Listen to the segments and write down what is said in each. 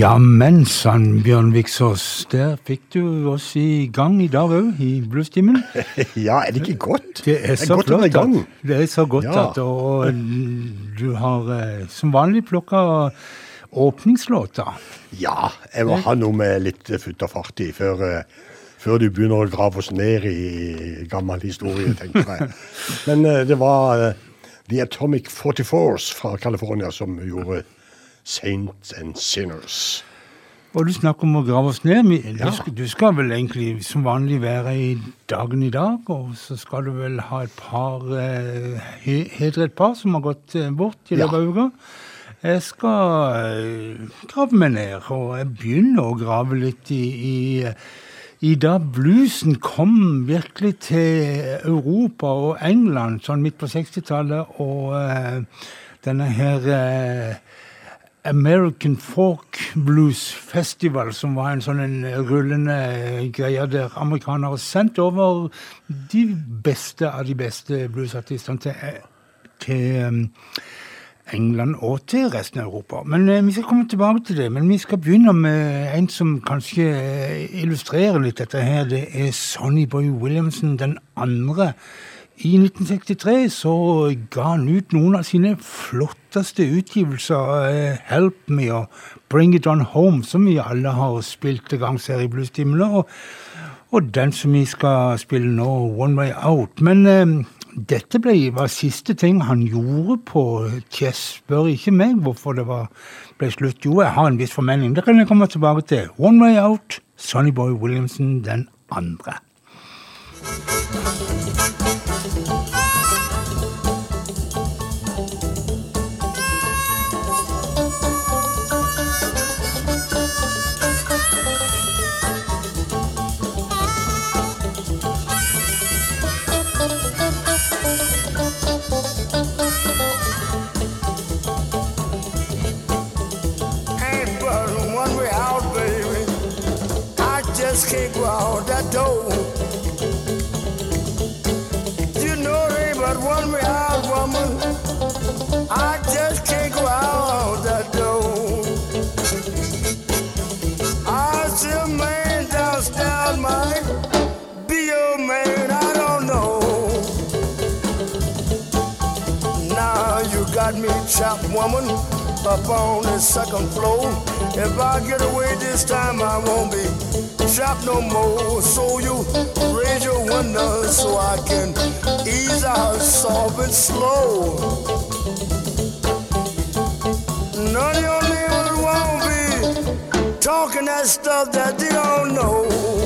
Ja, jammen sann, Bjørn Viksås. Der fikk du oss i gang i dag òg, i Bluestimen. ja, er det ikke godt? Det er så godt flott. å være i gang. At, det er så godt Ja. at Og du har eh, som vanlig plukka åpningslåta. Ja, jeg må ha noe med litt futt og fart i før, eh, før du begynner å grave oss ned i gammel historie, tenker jeg. Men eh, det var The Atomic 44s fra California som gjorde Saints and Sinners. Og du snakker om å grave oss ned. Vi- Ja. Du, skal, du skal vel egentlig som vanlig være i dagen i dag, og så skal du vel ha et par eh, he- hedre et par som har gått eh, bort i løpet av uka. Jeg skal eh, grave meg ned, og jeg begynner å grave litt i, i i da bluesen kom virkelig til Europa og England sånn midt på 60-tallet, og uh, denne her eh, American Folk Blues Festival, som var en sånn en rullende greie der amerikanere sendte over de beste av de beste bluesartistene til, til um, England og til resten av Europa. Men eh, Vi skal komme tilbake til det. Men vi skal begynne med en som kanskje eh, illustrerer litt dette her. Det er Sonny Boy Williamson den andre. I 1963 så ga han ut noen av sine flotteste utgivelser. eh, 'Help Me' og 'Bring It On Home', som vi alle har spilt til gangs her i Bluestimene. Og, og den som vi skal spille nå, 'One Way Out'. Men eh, dette ble, var siste ting han gjorde på Chess. Spør ikke meg hvorfor det var, ble slutt. Jo, jeg har en viss formening. Det kan jeg komme tilbake til. 'One Way Out', Sonny Boy Williamson den andre. ain't trapped, woman, up on the second floor. If I get away this time, I won't be trapped no more. So you raise your window so I can ease out soft and slow. None of your neighbors won't be talking that stuff that they don't know.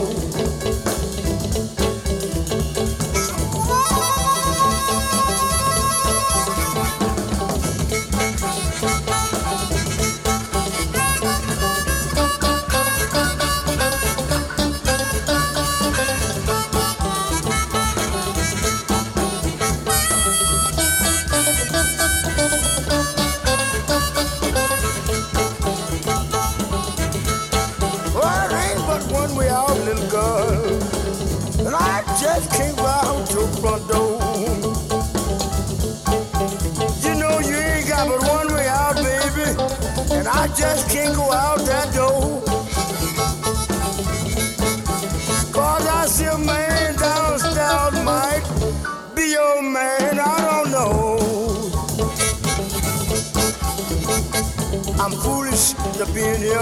To be in here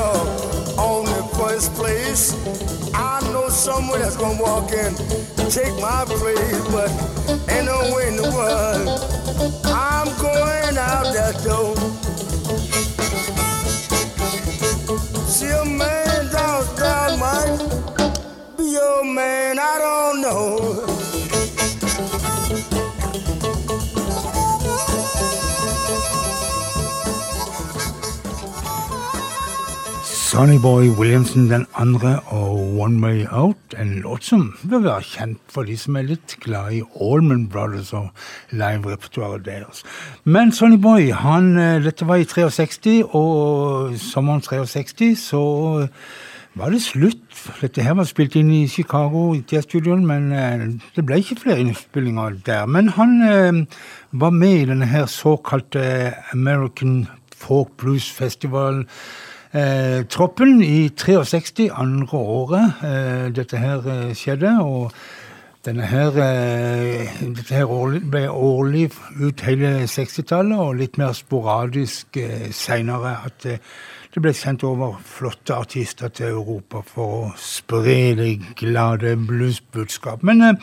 on the first place. I know someone that's gonna walk in, take my place, but ain't no way in the world. I'm going out that door. Sonny Boy Williamson den andre og One Way Out. En låt som bør være kjent for de som er litt glad i Allman Brothers og live-repertoaret deres. Men Sonny Boy, han, eh, dette var i 63, og sommeren 63 så var det slutt. Dette her var spilt inn i Chicago, i jazzstudioen, men eh, det ble ikke flere innspillinger der. Men han eh, var med i denne her såkalte American Folk Blues Festival eh, troppen i 63, andre året eh, dette her eh, skjedde. og denne her, dette her ble årlig ut hele 60-tallet, og litt mer sporadisk eh, seinere. At det ble sendt over flotte artister til Europa for å spre det glade bluesbudskap. Men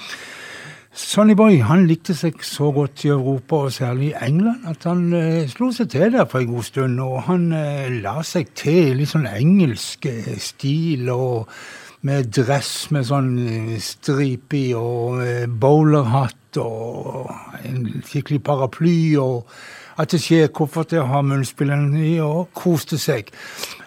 eh, Sonny Boy han likte seg så godt i Europa, og særlig i England, at han eh, slo seg til der for en god stund. Og han eh, la seg til i litt sånn engelsk eh, stil, og med dress med sånn eh, stripe i, og eh, bowlerhatt og en skikkelig paraply. og attachékofferter har munnspillene i, og koste seg.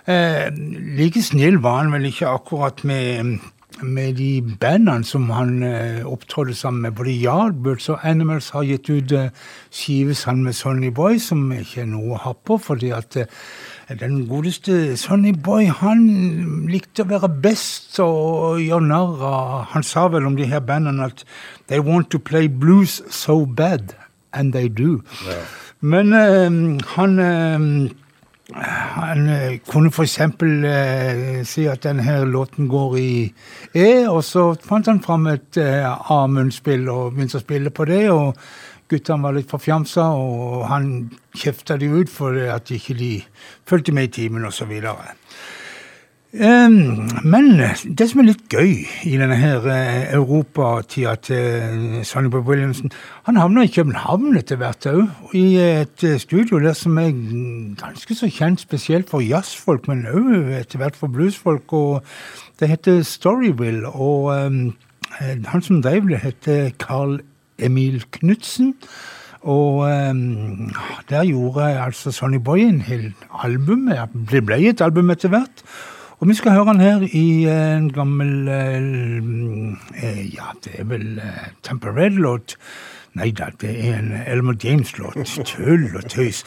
Eh, like snill var han vel ikke akkurat med med de bandene som han eh, opptrådte sammen med. Både Yardbirds og Animals har gitt ut eh, skive sammen med Sonny Boy, som ikke er noe å ha på, fordi at eh, den godeste Sonny Boy han likte å være best og gjøre narr av Han sa vel om de her bandene at They want to play blues so bad, and they do. Ja. Men eh, han eh, han eh, kunne f.eks. Eh, si at denne låten går i E, og så fant han fram et eh, A-munnspill og begynte å spille på det. og Guttene var litt forfjamsa, og han kjefta de ut for at de ikke fulgte med i timen osv. Men det som er litt gøy i denne her uh, europatida til Sonny Boy Williamson Han havna i København etter hvert òg, i et uh, studio der som er ganske så kjent spesielt for jazzfolk, men òg etter hvert for bluesfolk. og Det heter Storyville, og um, han som drev det, heter Carl Emil Knutsen. Og um, der gjorde altså Sonny Boy en hel album. Det ble et album etter hvert. Og vi skal høre han her i en gammel eh, Ja, det er vel eh, Temperate-låt. Nei da, det er en Elmer James-låt. Tull og tøys.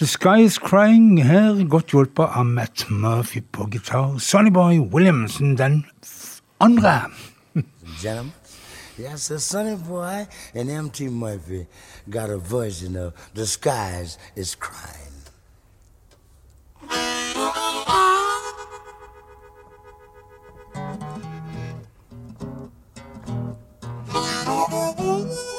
The Sky Is Crying her, godt hjulpet av Matt Murphy på gitar. Sonnyboy Williamson den andre. Gentlemen, yes, the Sonny Boy and MT Murphy got a version of The Skies Is Crying. Thank you.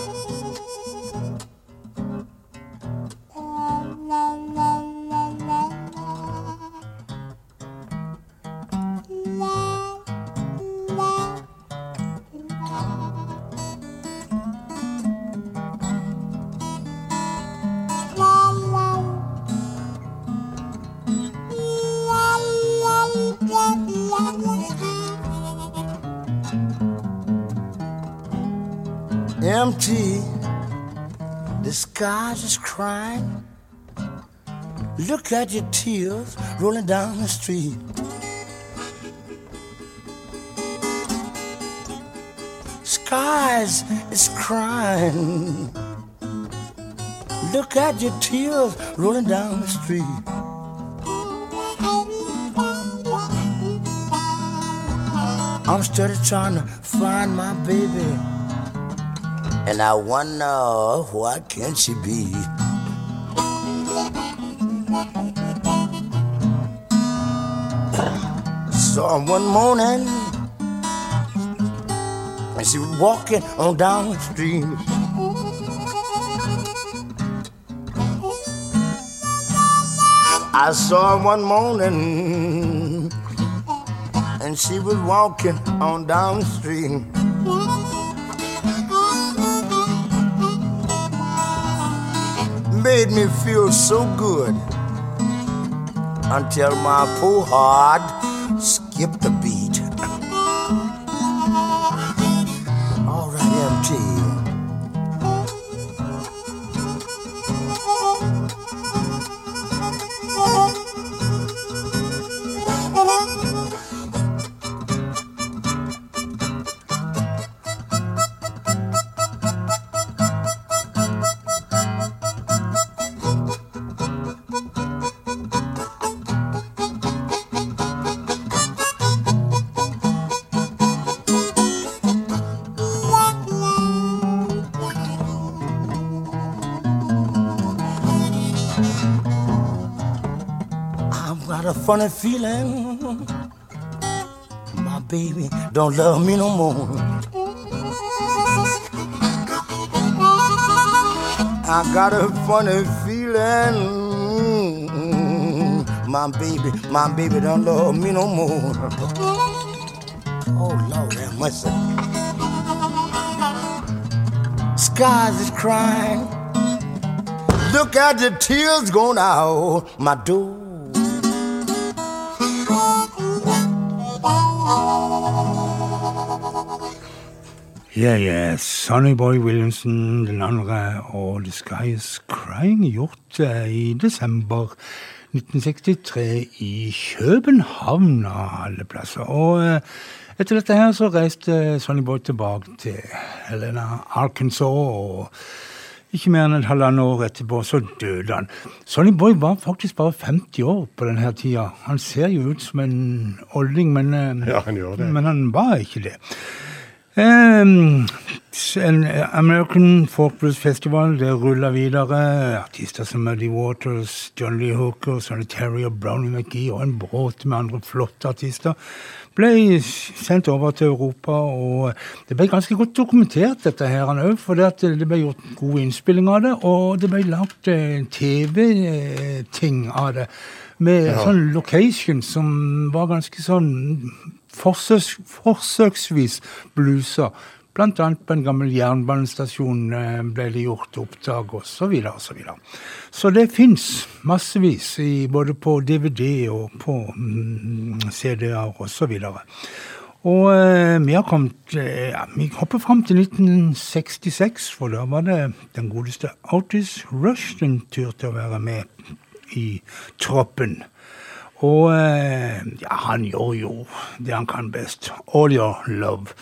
Empty. The sky is crying. Look at your tears rolling down the street. Skies is crying. Look at your tears rolling down the street. I'm still trying to find my baby. And I wonder what can she be? Saw her one morning and she was walking on down the street. I saw her one morning and she was walking on down the street. Made me feel so good until my poor heart skipped a funny feeling my baby don't love me no more. I got a funny feeling my baby, my baby don't love me no more. Oh Lord have. Skies is crying. Look at the tears going out my door. Yeah, yeah. Sonny Boy Williamson, den andre, og The Sky Is Crying, gjort uh, i desember 1963 i København av alle plasser. Og uh, etter dette her så reiste Sonny Boy tilbake til Helena, Arkansas. og ikke mer enn et halvannet år etterpå så døde han. Sonny Boy var faktisk bare 50 år på denne tida. Han ser jo ut som en olding, men, uh, ja, han, men han var ikke det. Um, en American Folk Blues Festival, det ruller videre. Artister som Muddy Waters, John Lee Hooker, Sonny Terry og Brownie McGee og en bråte med andre flotte artister ble sendt over til Europa. og Det ble ganske godt dokumentert, dette her òg, for det ble gjort gode innspillinger av det. Og det ble lagd eh, TV-ting av det, med ja. sånn location som var ganske sånn forsøks, forsøksvis bluser. Blant annet på en gammel jernbanestasjon eh, ble det gjort opptak osv. Så, videre, og så, videre. så det fins massevis, i, både på DVD og på mm, CD-er osv. Og, og eh, vi har kommet eh, Vi hopper fram til 1966, for da var det den godeste Otis Rush den turte å være med i troppen. Og eh, ja, han gjør jo det han kan best. All your love.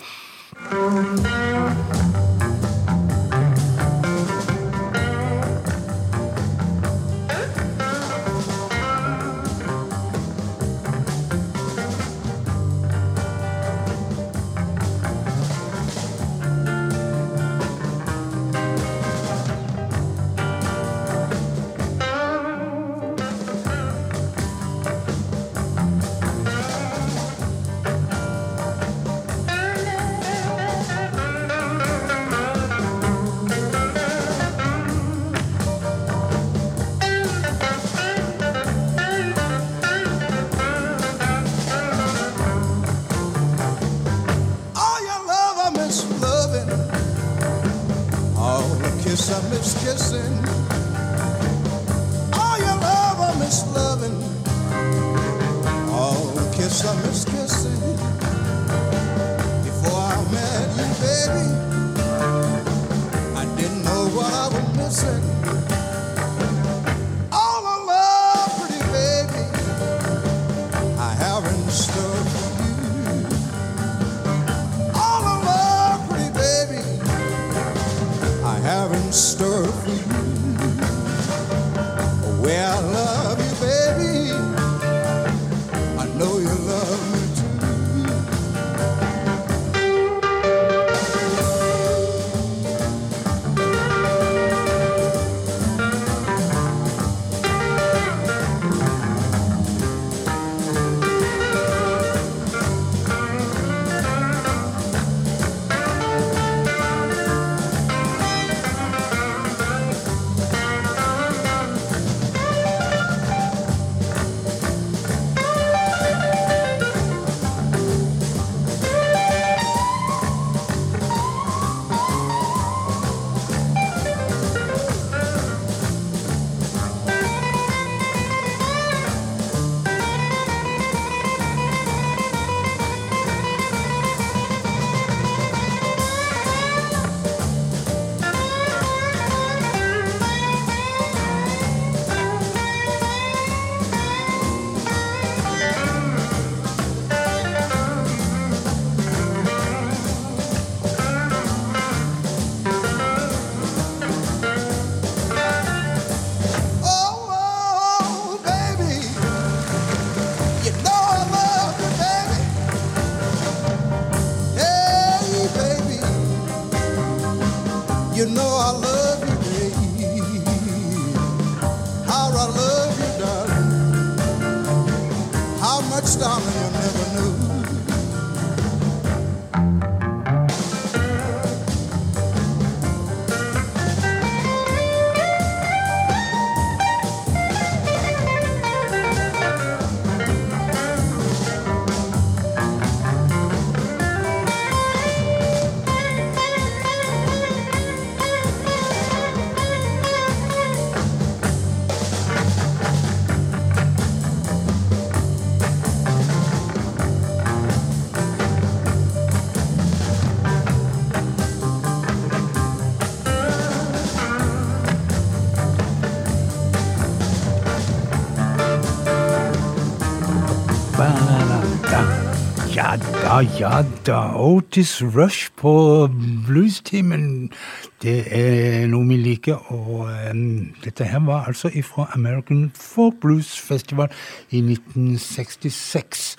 Ja da. Otis Rush på bluestimen. Det er noe vi liker. Og um, dette her var altså ifra American Folk Blues Festival i 1966.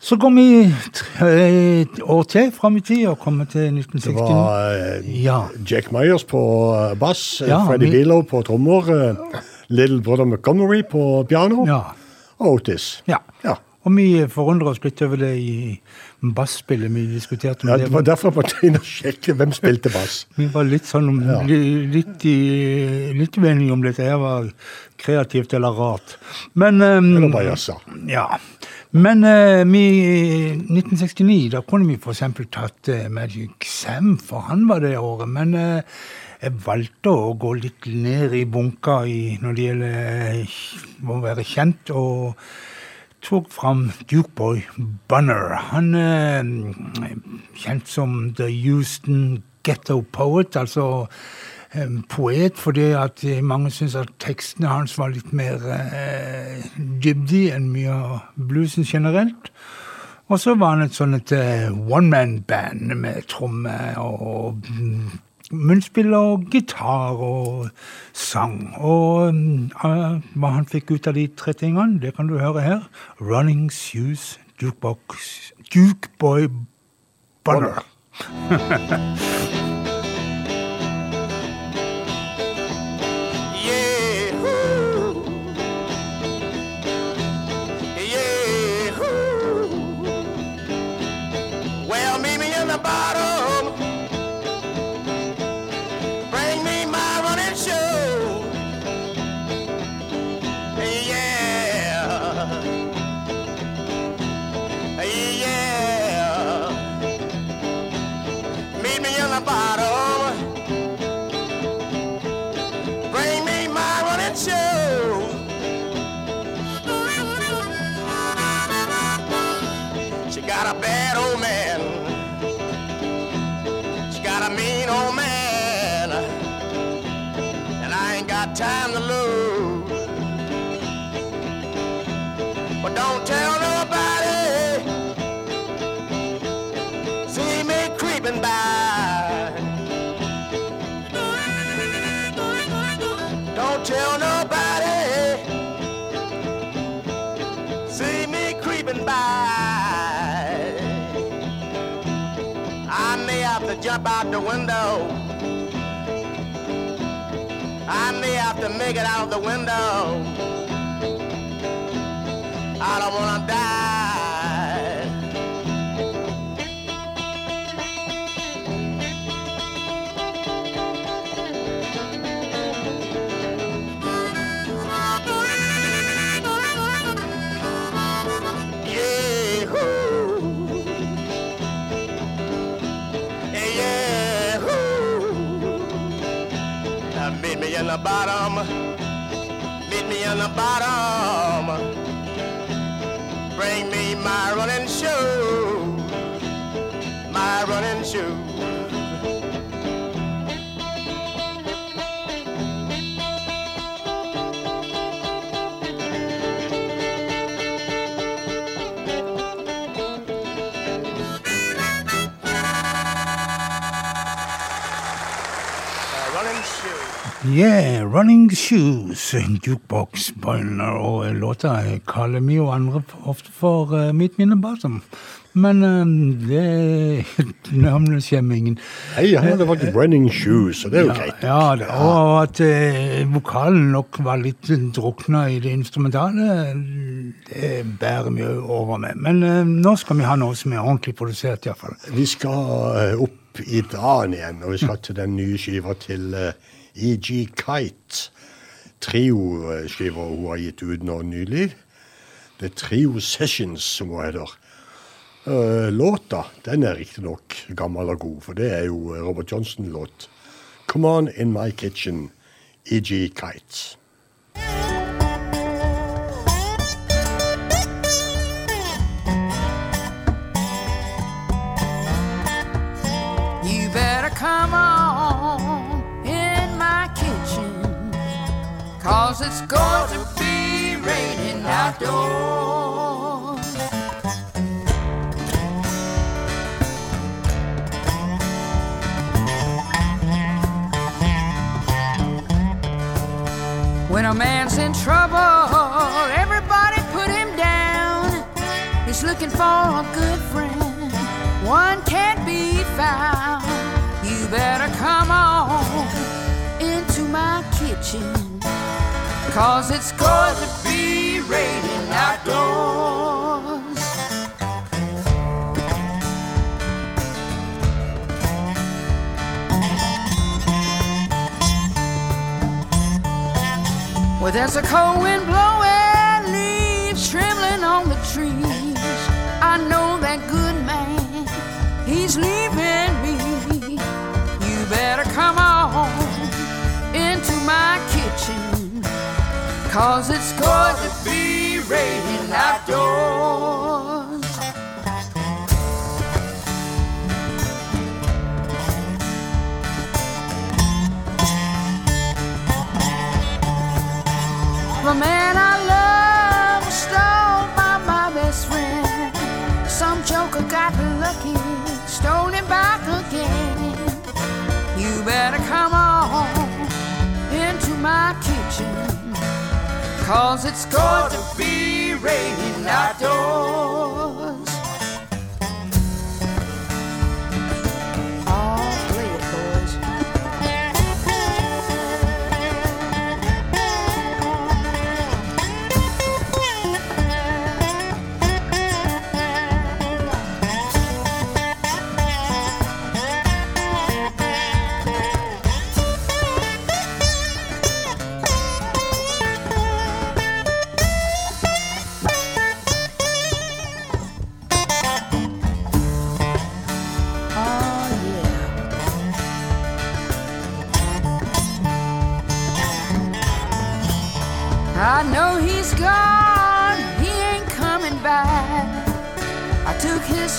Så går vi tre år til fram i tid og kommer til 1969. Det var uh, Ja. Jack Myers på eh, bass, eh, Ja, Freddie vi- Billow på trommer, uh, Little Brother Montgomery på piano, Ja. og Otis. ja. Ja. Og vi forundrer oss litt over det i basspillet vi diskuterte. Ja, det var derfor jeg måtte inn og sjekke hvem spilte bass. Vi var litt sånn om, Ja. litt, i, litt uenige om dette her var kreativt eller rart. Men um, Eller bare jazza. Ja. Men uh, vi, i 1969, da kunne vi eksempel tatt uh, Magic Sam, for han var det året. Men uh, jeg valgte å gå litt ned i bunka i, når det gjelder å være kjent, og tok fram Dukeboy Bunner. Han er kjent som The Houston Ghetto Poet, altså poet fordi at eh, mange syns at tekstene hans var litt mer eh, enn mye av bluesen generelt. Og så var han et sånt et eh, one-man-band med tromme og munnspill og gitar og sang. Og eh, hva han fikk ut av de tre tingene, det kan du høre her. Running Shoes, Jukebox, Jukeboy Bunner. jump out the window. I may have to make it out the window. I don't wanna die. Bottom. Meet me in the bottom. Bring me my running shoe. My running shoe. Yeah, Running Shoes, Jukebox Bunner, og låta kaller vi jo andre ofte for uh, Meet Me Bottom. Men eh, det navneskjemmingen Hei, han hadde faktisk running shoes, og det er jo greit. Ja, det, og at uh, vokalen nok var litt drukna i det instrumentale, det bærer vi over med. Men uh, nå skal vi ha noe som er ordentlig produsert, iallfall. Vi skal eh, opp i dagen igjen, og vi skal til den nye skiva til eh, EG Kite. Trio-skiver hun har gitt ut nå nylig. Det er Trio Sessions, som hun heter. Eh, låta den er riktignok gammel og god, for det er jo Robert Johnson-låt. Come On In My Kitchen, EG Kite. Cause it's going to be raining outdoors. When a man's in trouble, everybody put him down. He's looking for a good friend. One can't be found. You better come on into my kitchen. Cause it's going to be raining outdoors. Well, there's a cold wind blowing, leaves trembling on the trees. I know that good man, he's leaving cause it's going to be raining outdoors. The man I cause it's going to be raining outdoors.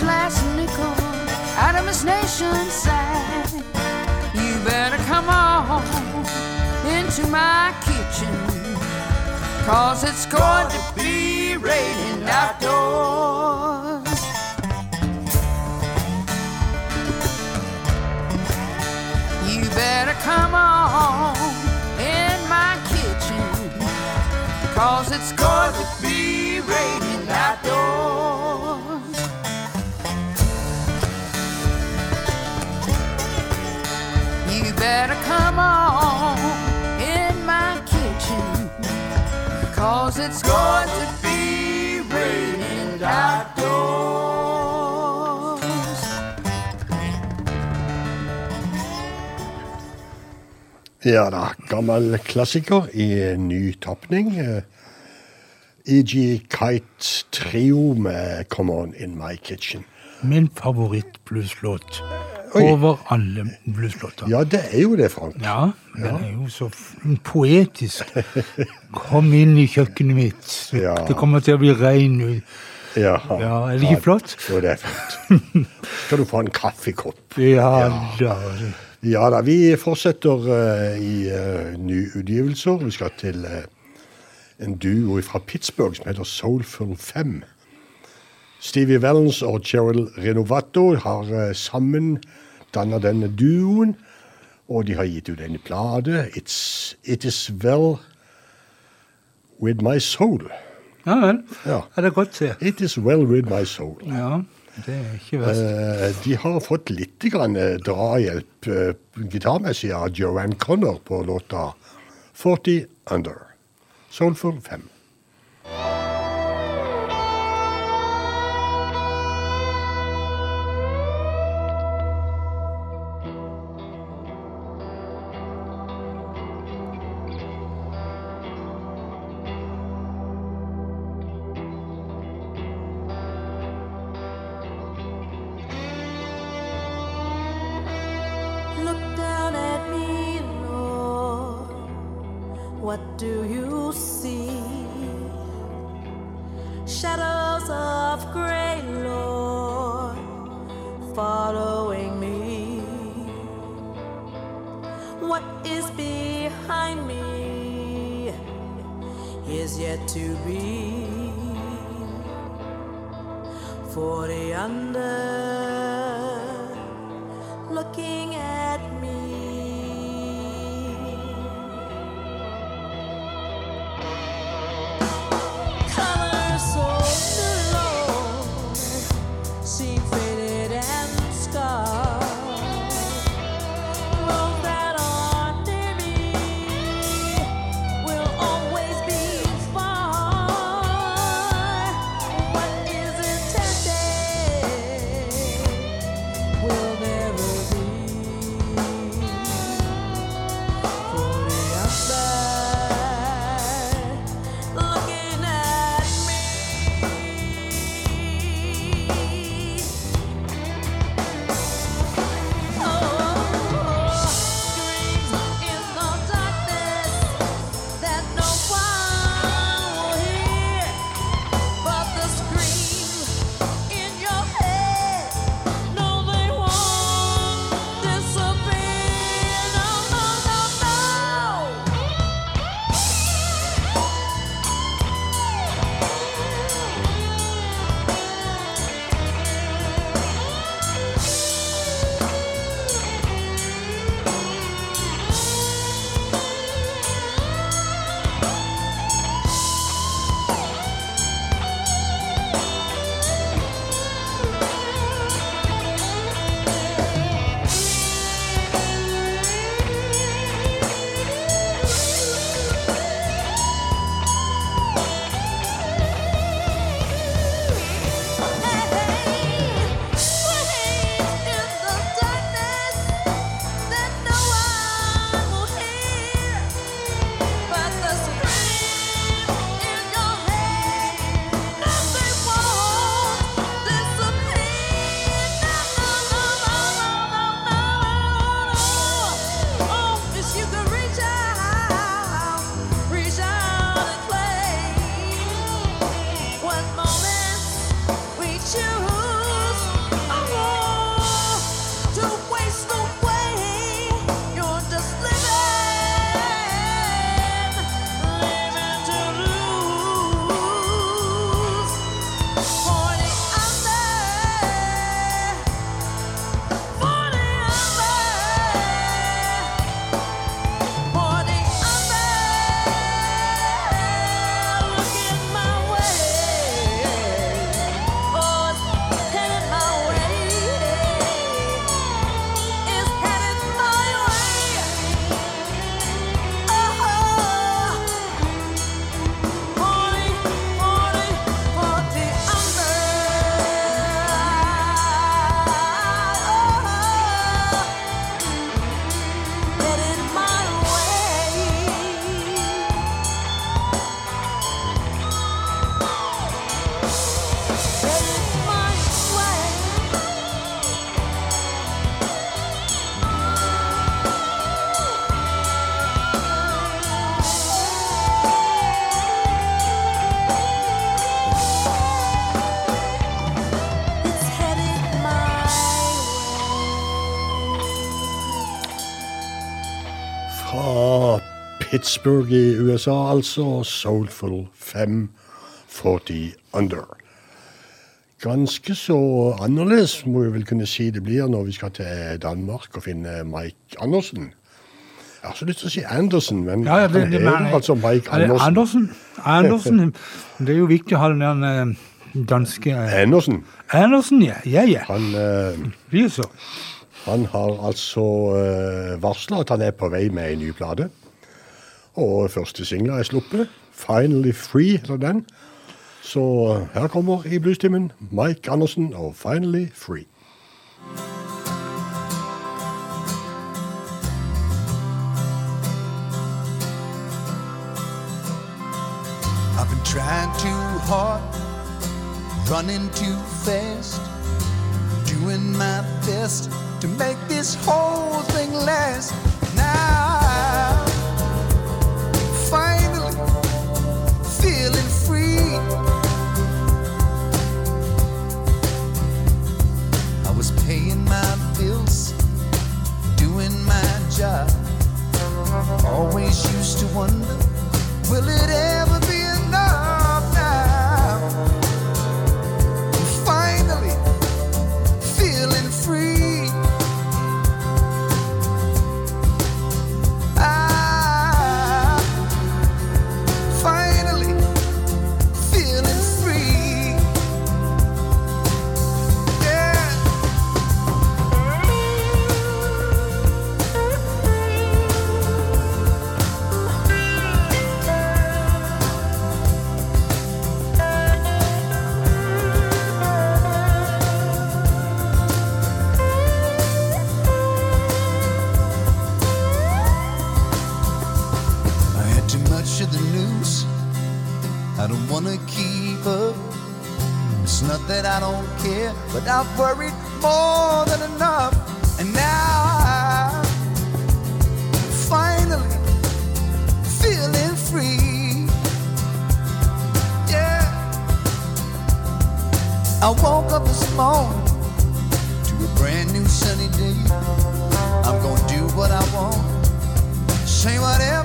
Last nickel out of his nation's sack. You better come on into my kitchen, cause it's going to be raining outdoors. You better come on in my kitchen, cause it's going to be raining outdoors. Better come on in my kitchen, cause it's going to be raining outdoors. Ja da, gammel klassiker i ny tapning. Eh, EG Kite Trio med Come On In My Kitchen. Min favoritt-blueslåt Oi. over alle blueslåter. Ja, det er jo det, Frank. Ja, den er jo så poetisk. Kom inn i kjøkkenet mitt. Ja. det kommer til å bli regn. Ja, Ja, er det ikke flott? Jo, det er flott. Skal du få en kaffekopp? Ja, da. Ja da, vi fortsetter uh, i uh, nye utgivelser. Vi skal til uh, en duo fra Pittsburgh som heter Soulful 5. Stevie Valens og Cheryl Renovato har sammen danna denne duoen. Og de har gitt ut en plate. It's, It Is Well With My Soul. Ja vel. Ja. Er det godt se. It Is Well With My Soul. Ja, det er ikke verst. Eh, de har fått litt grann eh, drahjelp eh, gitarmessig av Joanne Connor på låta 40 Under. Soulful 5. Pittsburgh i USA, altså. Soulful 540 Under. Ganske så annerledes, må vi vel kunne si det blir når vi skal til Danmark og finne Mike Andersen. Jeg har så lyst til å si Andersen, men Ja, ja, det, han det, heter altså Mike er Andersen. Andersen. Andersen. Det er jo viktig å ha den der eh, danske eh, Andersen. Andersen, ja. Ja, ja. Han, eh, han har altså uh, varsla at han er på vei med ei ny plate. Og første singler er sluppet. 'Finally Free' heter den. Så eh, her kommer i bluestimen Mike Andersen og 'Finally Free'. I've been trying too hard, running too fast, doing my best to make this whole thing last. Now, Always used to wonder, will it end? That I don't care, but I've worried more than enough. And now I'm finally feeling free. Yeah. I woke up this morning to a brand new sunny day. I'm gonna do what I want, say whatever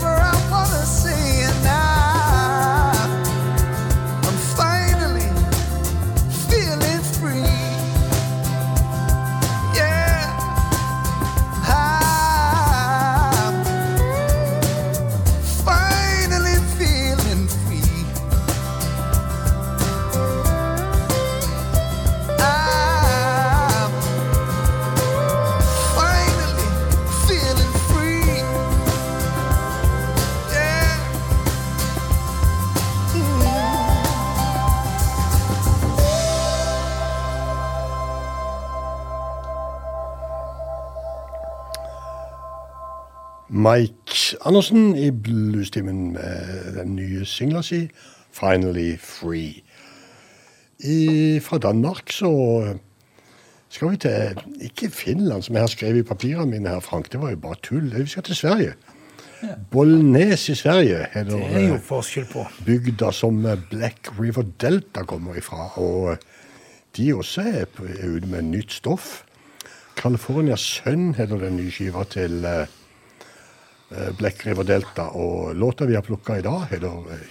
Mike Andersen i bluestimen med den nye singla si 'Finally Free'. I, fra Danmark så skal vi til Ikke Finland, som jeg har skrevet i papirene mine her, Frank. Det var jo bare tull. Vi skal til Sverige. Bollnes i Sverige heter Det er jo eh, forskjell på. bygda som eh, Black River Delta kommer ifra. Og eh, de også er ute med nytt stoff. California Sun heter den nye skiva til Black River Delta. Og låta vi har plukka i dag, heter eh,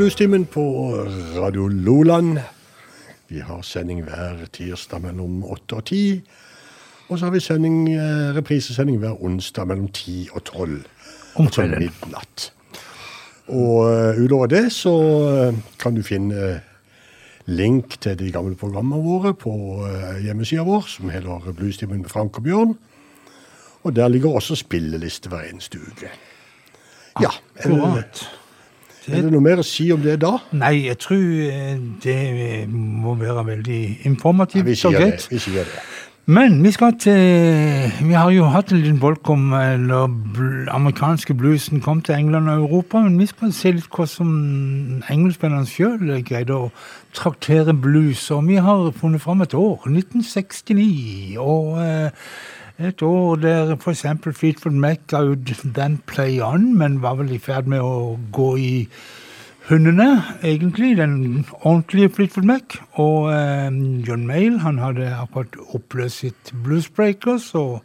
Bluestimen på Radio Loland. Vi har sending hver tirsdag mellom 8 og 10. Og så har vi sending, eh, reprisesending hver onsdag mellom 10 og 12. Om Altså midnatt. Og eh, utover det så eh, kan du finne link til de gamle programmene våre på hjemmesida vår, som heter Bluestimen med Frank og Bjørn. Og der ligger også spilleliste hver eneste uke. Ja. Akkurat. Er det noe mer å si om det da? Nei, jeg tror eh, det må være veldig informativt Vi sier det. Vi sier det. Men vi skal til Vi har jo hatt en liten bolk om eh, når bl amerikanske bluesen kom til England og Europa, men vi skal se litt som engelskmennene sjøl greide å traktere blues. Og vi har funnet fram et år, 1969. og... eh, et år der f.eks. Fleetwood Mac ga ut Then Play On, men var vel i ferd med å gå i hundene, egentlig. Den ordentlige Fleetwood Mac. Og eh, John Mayall han hadde akkurat oppløst sitt Bluesbreakers og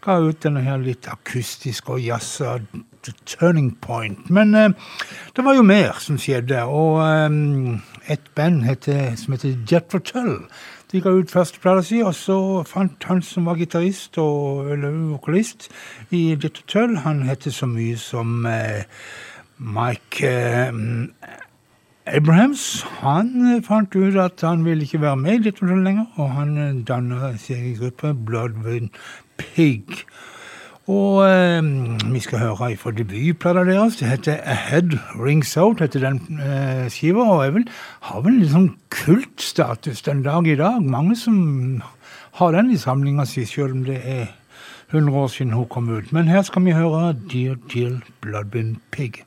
ga ut denne her litt akustiske og jazza Turning Point. Men eh, det var jo mer som skjedde, og eh, et band heter, som heter Jet Tull. De ga ut førsteplata si, og så fant han som var gitarist og vokalist i Jet Tull, han heter så mye som eh, Mike eh, Abrahams. Han fant ut at han ville ikke være med i Jet Tull lenger, og han eh, danna sin gruppe Bloodwind Pig. Og eh, vi skal høre fra debutplata deres. Det heter Ahead Rings Out, heter den eh, skiva. Og er vel, har vel litt sånn kultstatus den dag i dag. Mange som har den i samlinga si, selv om det er 100 år siden hun kom ut. Men her skal vi høre Dear Dear Bloodwind Pig.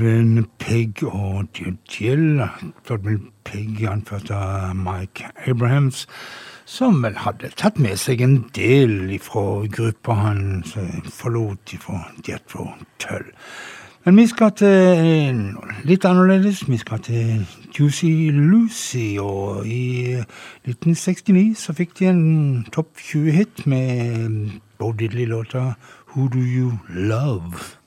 Bloodwind Pig og Jill. Bloodwind Pig anført av Mike Abrahams, som vel hadde tatt med seg en del fra gruppa han forlot fra Jethro Tull. Men vi skal til litt annerledes. Vi skal til Juicy Lucy, og i 1969 så fikk de en topp 20-hit med Bo Diddley-låta Who Do You Love?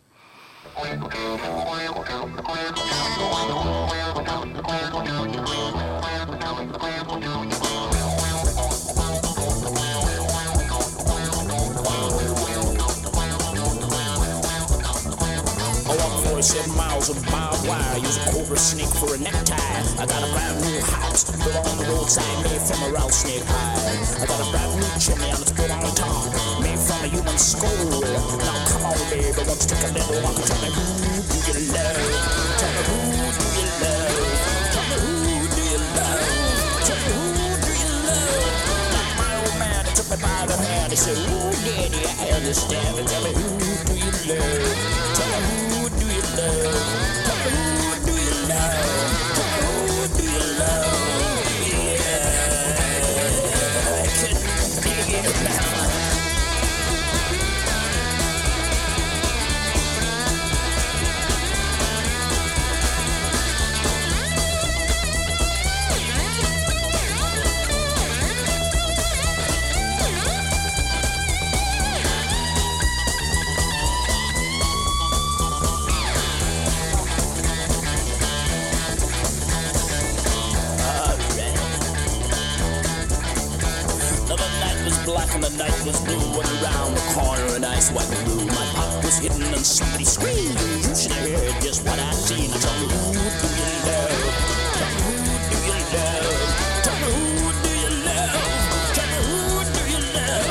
47 miles of barbed wire. Use a snake for a necktie. I got a brand new house built on the roadside, made from a rattlesnake hide. I got a brand new chimney and it's built on top, made from a human. Now come on, baby, you take a little walk and tell me who do you love? Tell me who do you love? Tell me who do you love? Tell me who do you love? Like my old man, took me by the hand. He said, Ooh, daddy, I understand. And tell me who do you love? Tell me who do you love? Tell me who do you love? Tell me who do you love? And the night was blue And around the corner an ice white blue My pop was hidden and somebody screamed You should have heard just what I seen Tell me who do you love? Tell me who do you love? Tell me who do you love? Tell me who do you love?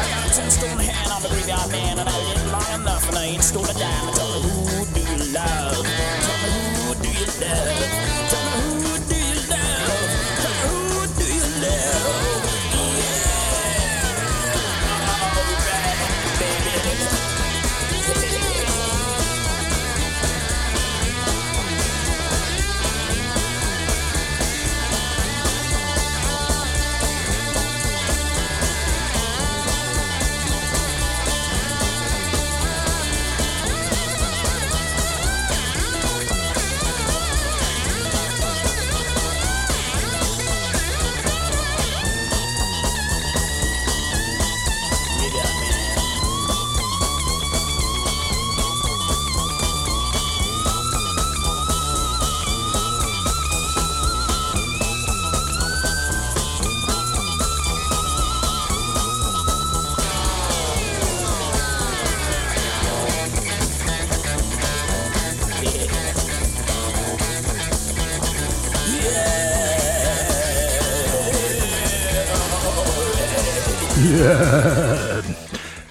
I got a tombstone hand on the graveyard man And I lived long enough and I ain't stole a dime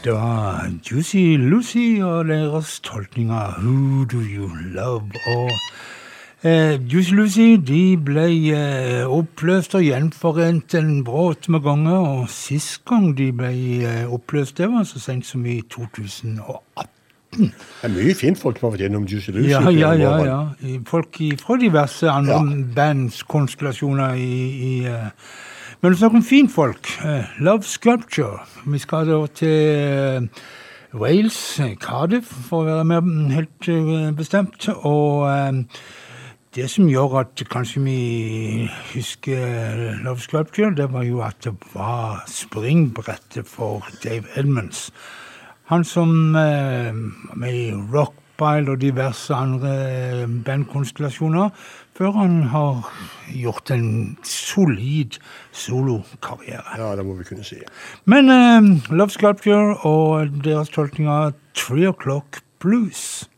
Det var Juicy Lucy og deres tolkning av Who Do You Love? Og eh, Juicy Lucy de ble eh, oppløst og gjenforent en brått med ganger. Og sist gang de ble eh, oppløst, det var så sent som i 2018. Det er mye fint folk som har vært gjennom Juicy Lucy. Ja, ja, ja. ja. Folk fra diverse andre Ja. bandskonstellasjoner i, i Men snakker om finfolk. Eh, Love Sculpture. Vi skal da til eh, Wales, eh, Cardiff, for å være mer helt bestemt. Og det som gjør at kanskje vi husker Love Sculpture, det var jo at det var springbrettet for Dave Edmonds. Han som var med i Rockbile og diverse andre bandkonstellasjoner, før han har gjort en solid solokarriere. Ja, det må vi kunne si. Men uh, Love Sculpture og deres tolkning av Three O'Clock Blues.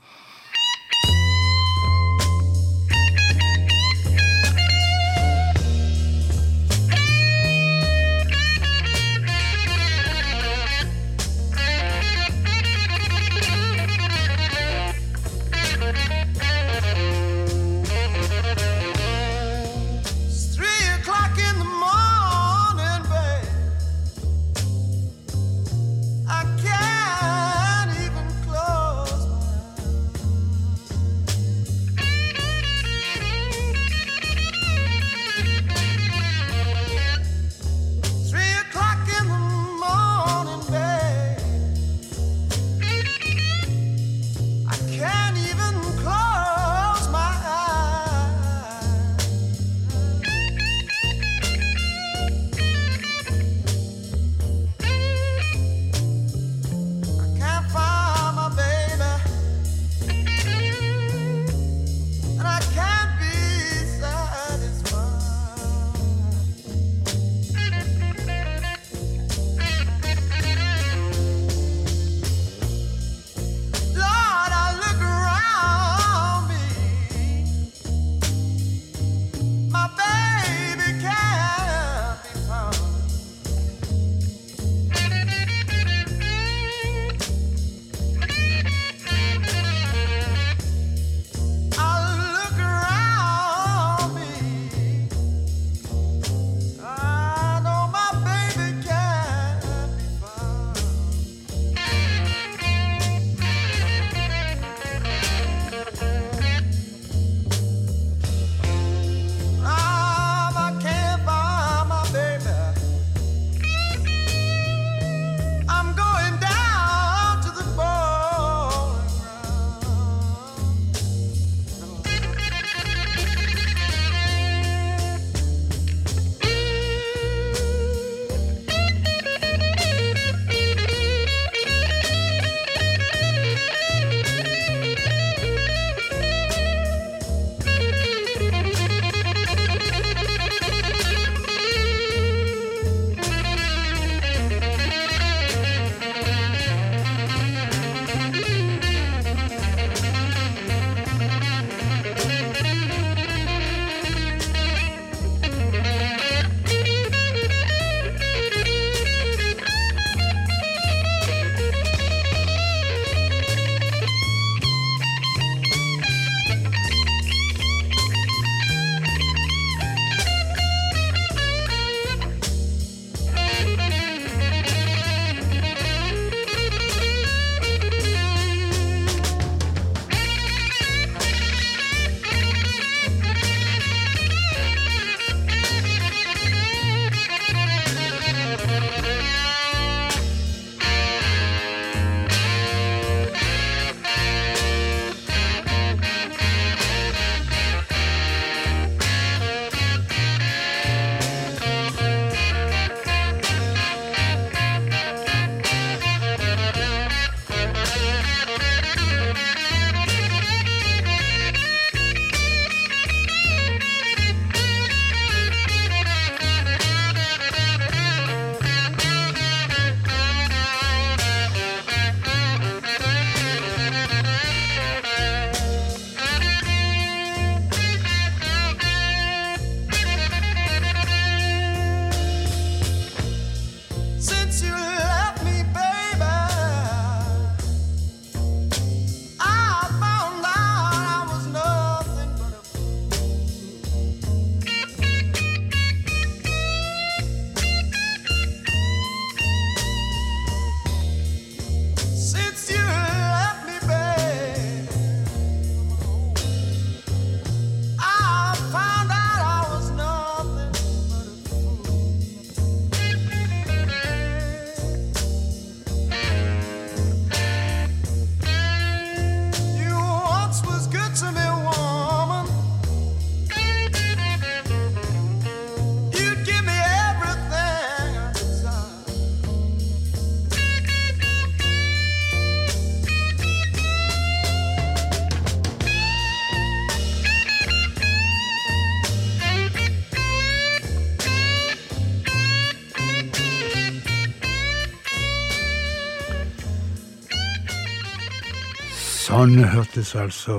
Sånn hørtes altså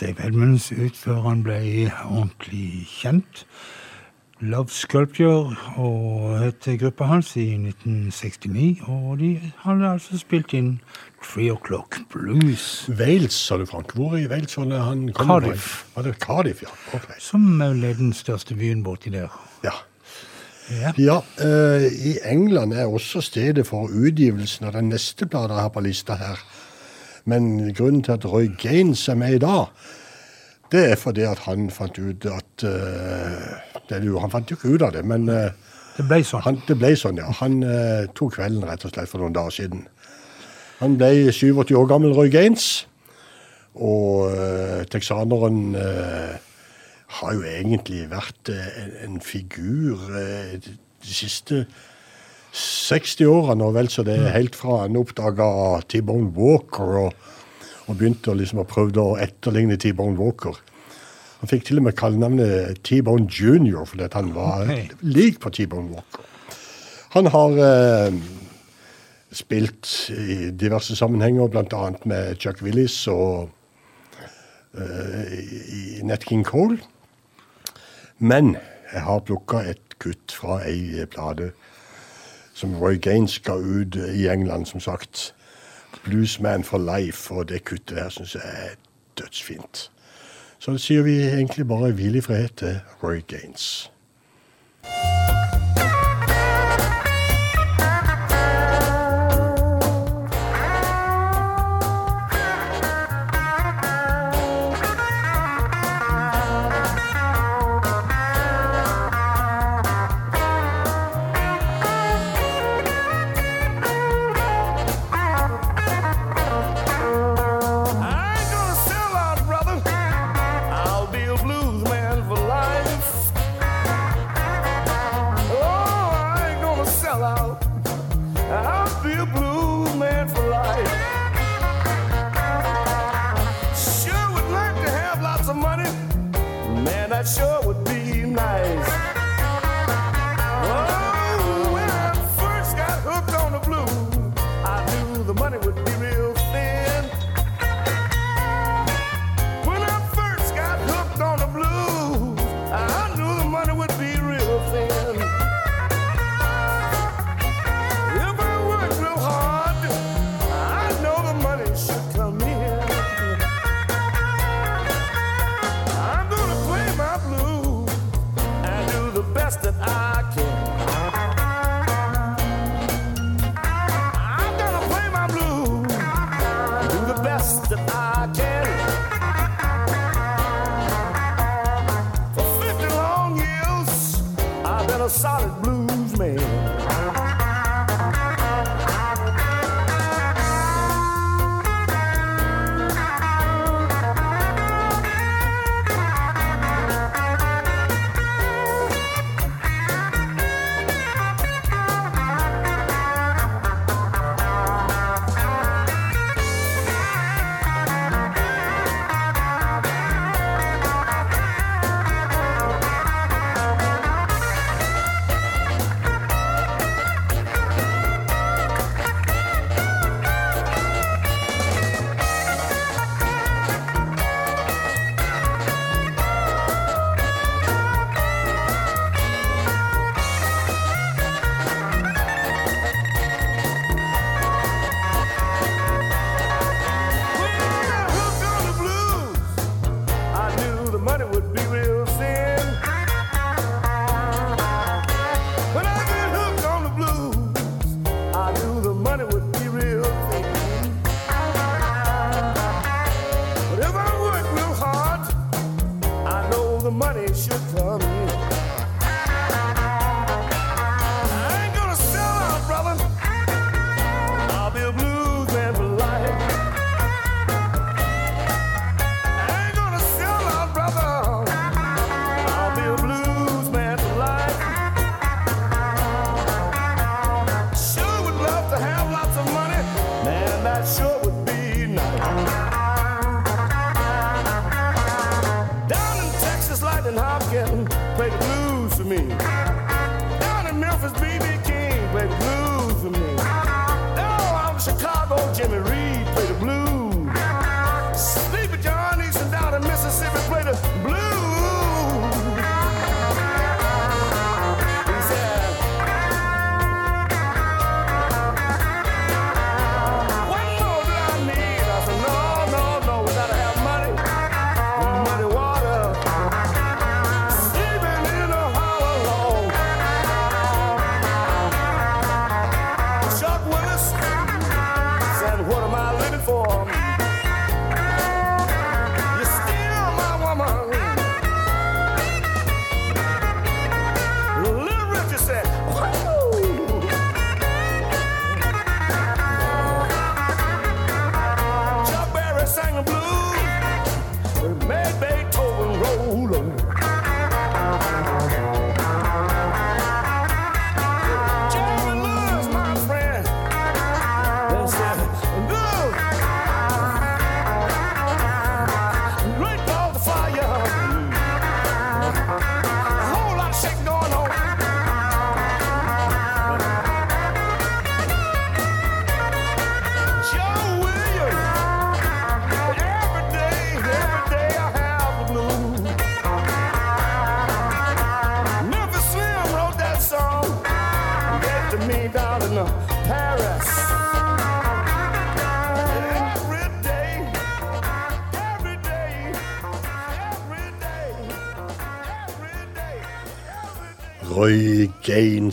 Dave Edmunds ut før han ble ordentlig kjent. Love Sculpture og het gruppa hans i 1969, og de hadde altså spilt inn Three O'Clock Blues, Wales, sa du, Frank. Hvor i Wales var det han kom Cardiff. Var det Cardiff, ja. Okay. som er den største byen borti der. Ja. Ja. Ja, uh, I England er også stedet for utgivelsen av den neste plata har på lista her. Men grunnen til at Roy Gaines er med i dag, det er fordi at han fant ut at uh, jo, Han fant jo ikke ut av det, men uh, det, ble sånn. han, det ble sånn. ja. Han uh, tok kvelden rett og slett for noen dager siden. Han ble 87 år gammel, Roy Gaines. Og texaneren har jo egentlig vært en, en figur de siste 60-årene og vel så det er mm. helt fra han oppdaga T-Bone Walker og, og, begynte liksom å prøve å etterligne T-Bone Walker. Han fikk til og med kallenavnet T-Bone Junior fordi han var okay. lik på T-Bone Walker. Han har eh, spilt i diverse sammenhenger, bl.a. med Chuck Willis og eh, i Nat King Cole. Men jeg har plukka et kutt fra ei plate som Roy Gaines ga ut i England, som sagt. Bluesman for life, og det kuttet der syns jeg er dødsfint. Så sier vi egentlig bare hvil i fred til Roy Gaines.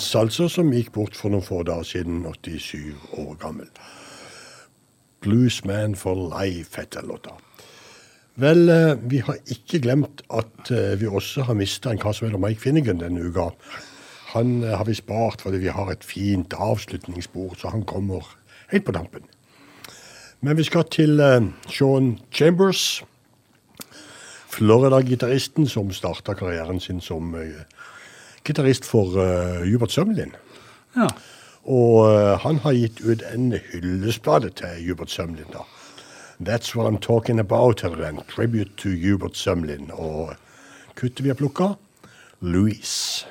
Gaines, altså, som gikk bort for noen få dager siden, 87 år gammel. Bluesman for life heter låta. Vel, eh, vi har ikke glemt at eh, vi også har mista en kar som heter Mike Finnegan denne uka. Han eh, har vi spart fordi vi har et fint avslutningsbord, så han kommer helt på dampen. Men vi skal til Sean Chambers. Florida-gitaristen som starta karrieren sin som gitarist for uh, Hubert Sømlin. Ja. Og uh, han har gitt ut en hyllestplate til Hubert Sømlin. da. That's what I'm talking about, heter den. Tribute to Hubert Sømlin. Og kuttet vi har plukka, Louise.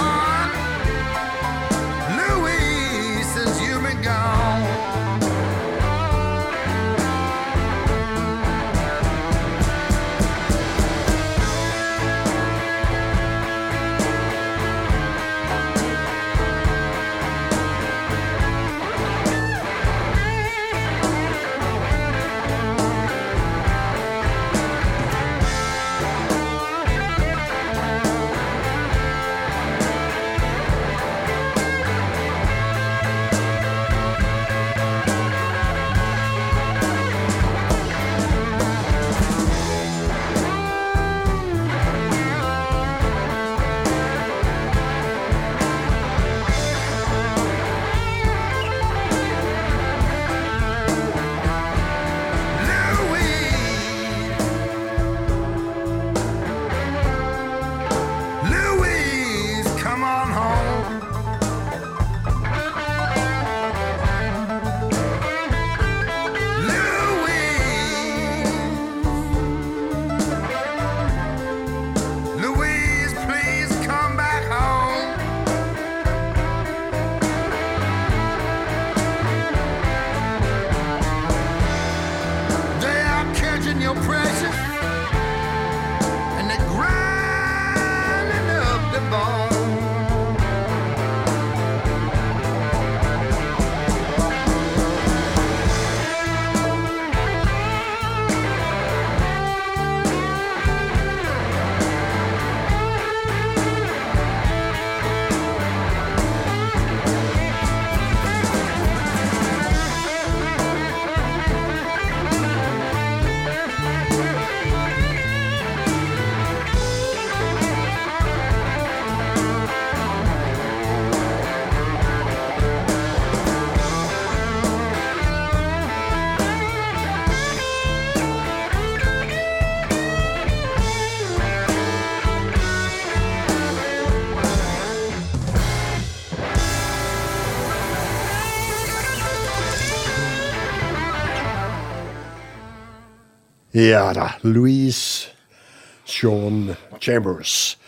on. Ja da, Louise Sean Chambers.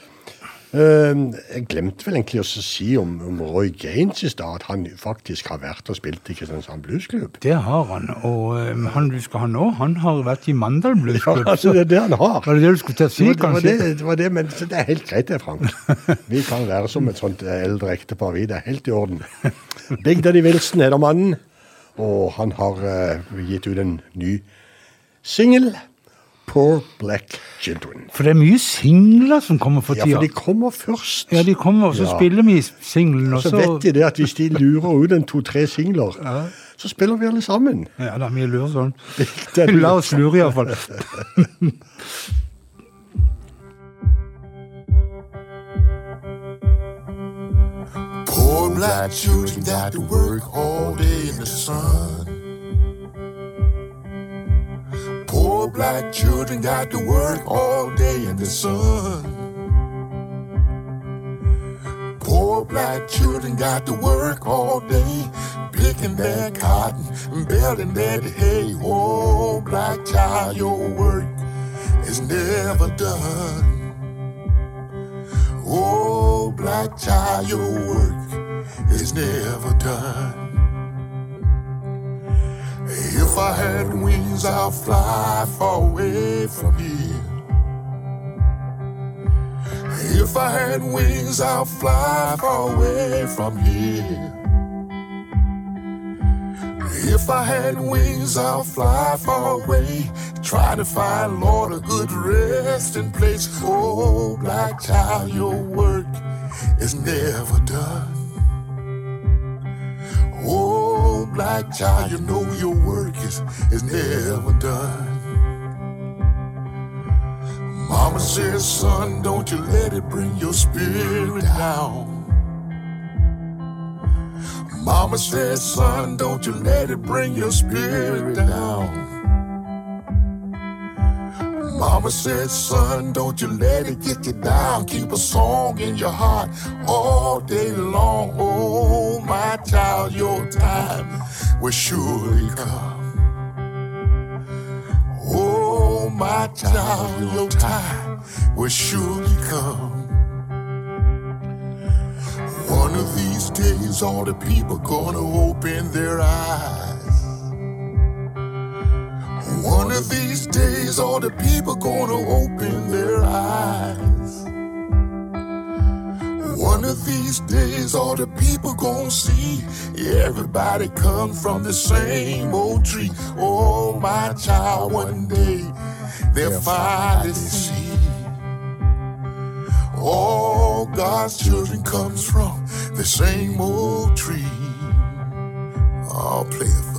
Uh, jeg glemte vel egentlig å si om, om Roy Gaines i stad, at han faktisk har vært og spilt i Kristiansand Bluesklubb. Det har han. Og um, han du skal ha nå, han har vært i Mandal Ja, Bluesklubb. altså, det er det han har. Var det det du skulle til å si, Det var, kanskje? det, det var det, men det er helt greit det, Frank. Vi kan være som et sånt eh, eldre ektepar, vi. Det er helt i orden. Big Daddy Wilson heter mannen, og han har uh, gitt ut en ny singel. Poor Black Children. For det er mye singler som kommer for tida. Ja, for de kommer først. Ja, de kommer, og så Ja. spiller vi singelen, Og så så vet de det at hvis de lurer ut en to-tre singler, så spiller vi alle sammen. Ja da, vi lurer sånn. Daddy La oss lure, iallfall. Poor black children got to work all day in the sun. Poor black children got to work all day in the sun. Poor black children got to work all day, picking their cotton and baling their hay. Oh, black child, your work is never done. Oh, black child, your work is never done. If I had wings, I'll fly far away from here. If I had wings, I'll fly far away from here. If I had wings, I'll fly far away. Try to find, Lord, a good resting place. Oh, black child, your work is never done. Oh, black child, you know your work is, is never done. Mama says, son, don't you let it bring your spirit down. Mama says, son, don't you let it bring your spirit down. Mama said, son, don't you let it get you down. Keep a song in your heart all day long. Oh, my child, your time will surely come. Oh, my child, your time will surely come. One of these days, all the people gonna open their eyes. One of these days, all the people gonna open their eyes. One of these days, all the people gonna see everybody come from the same old tree. Oh, my child, one day they'll finally see. All God's children comes from the same old tree. Oh, play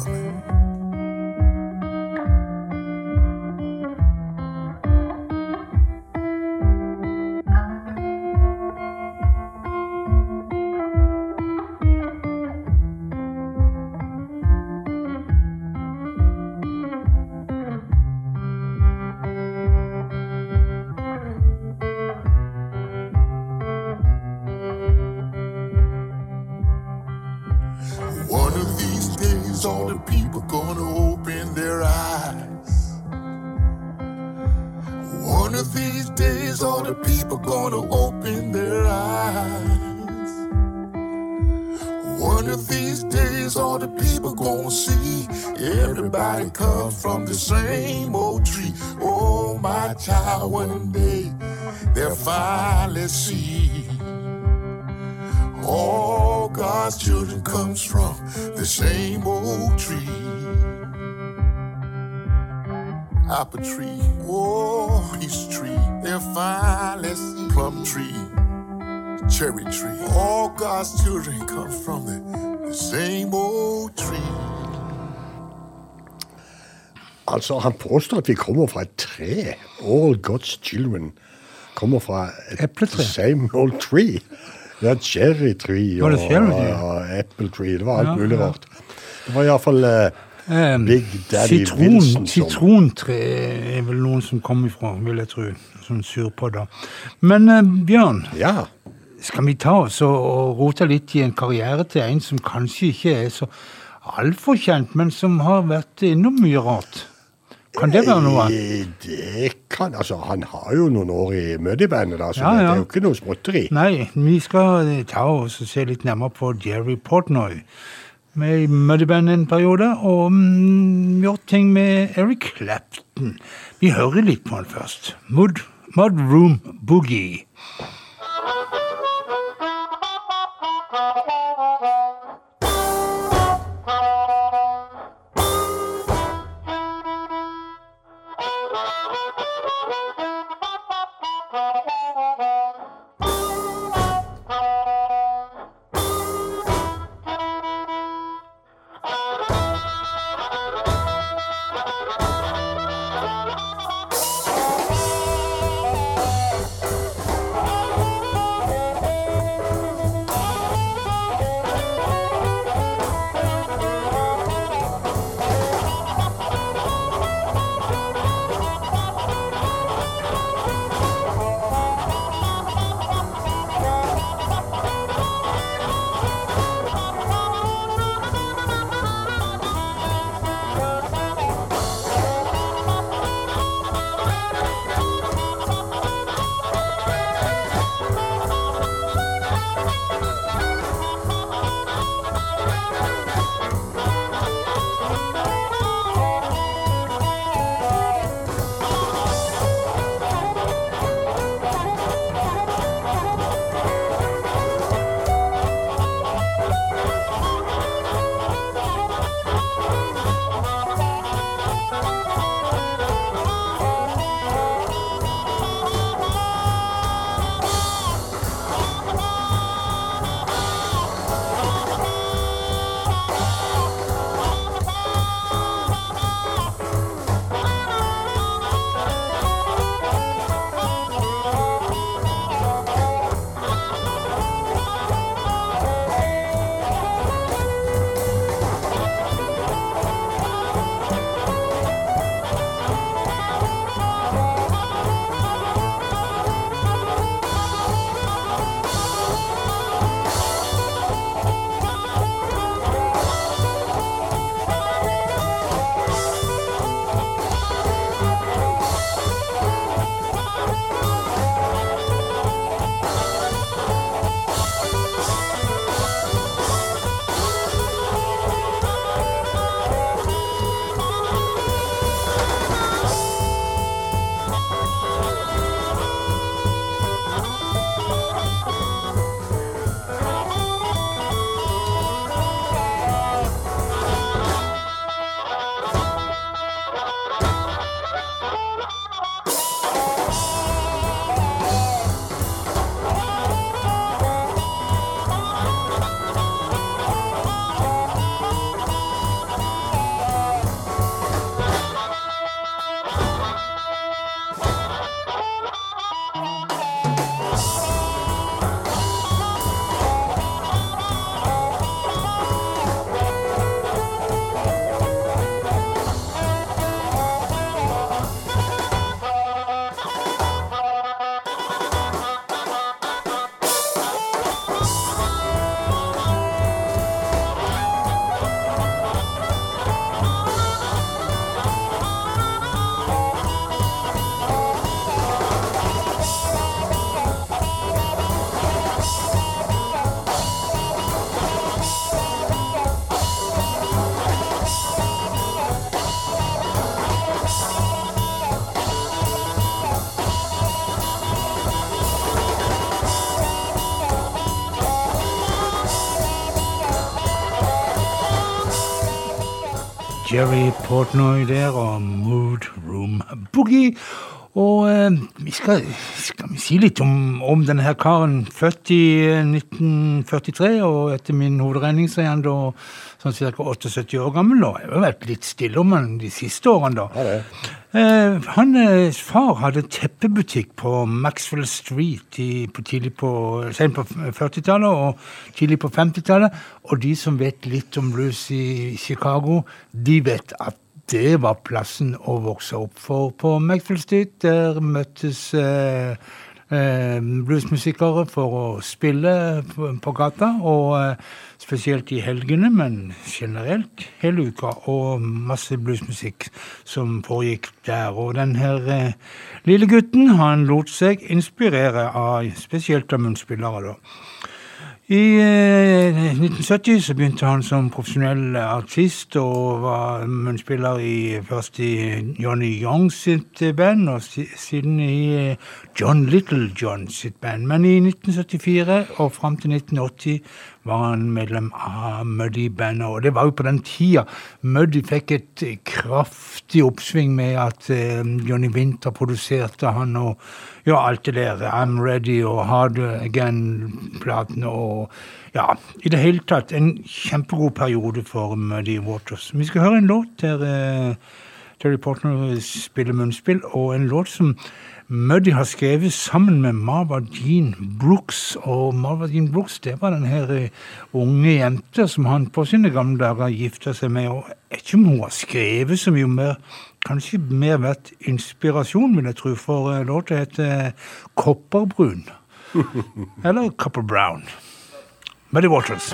same old tree. Oh, my child, one day they'll finally see. All God's children comes from the same old tree. Apple tree, oh, peach tree, they're finally see. Plum tree, cherry tree. All God's children come from the, the same old tree. Altså, han påstår at vi kommer fra et tre. All God's children kommer fra et Epletre. same old tree. Ja, cherry tree og, det og apple tree. Det var alt Ja, mulig ja. rart. Det var iallfall uh, Eh, Big Daddy Sitron, Wilson som sitrontre er vel noen som kommer ifra, vil jeg tro. Sånn surpodder. Men eh, Bjørn, Ja. skal vi ta oss og rote litt i en karriere til en som kanskje ikke er så altfor kjent, men som har vært innom mye rart? Kan det være noe? Det kan, altså Han har jo noen år i Muddy-bandet, da, så Ja, det er jo ikke noe småtteri. Nei, vi skal eh, ta oss og se litt nærmere på Jerry Portnoy. Med i Muddy-band en periode, og mm, gjort ting med Eric Clapton. Vi hører litt på han først. Mud, Mud Room Boogie. Jerry Portnoy der og Mood Room Boogie. Og eh, vi skal, skal vi si litt om, om denne her karen. Født i eh, 1943, og etter min hovedregning så er han da sånn ca. 78 år gammel. Og jeg har vært litt stille om han de siste årene, da. Ja, det. Eh, hans far hadde teppebutikk på Maxwell Street i, på tidlig på, på 40-tallet og tidlig på 50-tallet. Og de som vet litt om blues i Chicago, de vet at det var plassen å vokse opp for på Maxwell Street. Der møttes eh, eh, bluesmusikere for å spille på, på gata. Og eh, spesielt i helgene, men generelt hele uka. Og masse bluesmusikk som foregikk der. Og den her eh, lille gutten, han lot seg inspirere av spesielt av munnspillere, da. I eh, 1970 så begynte han som profesjonell artist og var munnspiller i, først i Johnny Young sitt eh, band, og si, siden i eh, John Little John sitt band. Men i 1974 og fram til 1980 var han medlem av Muddy-bandet, og det var jo på den tida Muddy fikk et kraftig oppsving med at eh, Johnny Winter produserte han og ja, alt det der. I'm Ready og Hard Again-platene og ja, i det hele tatt en kjempegod periode for Muddy Waters. Vi skal høre en låt der eh, Terry Portner spiller munnspill, og en låt som Muddy har skrevet sammen med Marva Jean Brooks. Og Marva Jean Brooks det var den her eh, unge jenta som han på sine gamle dager gifta seg med. og Jeg vet ikke om hun har skrevet så mye mer. Kanskje mer vært inspirasjon, vil jeg tro, for eh, låta heter Kopperbrun. Eller Copper Brown. Muddy Waters.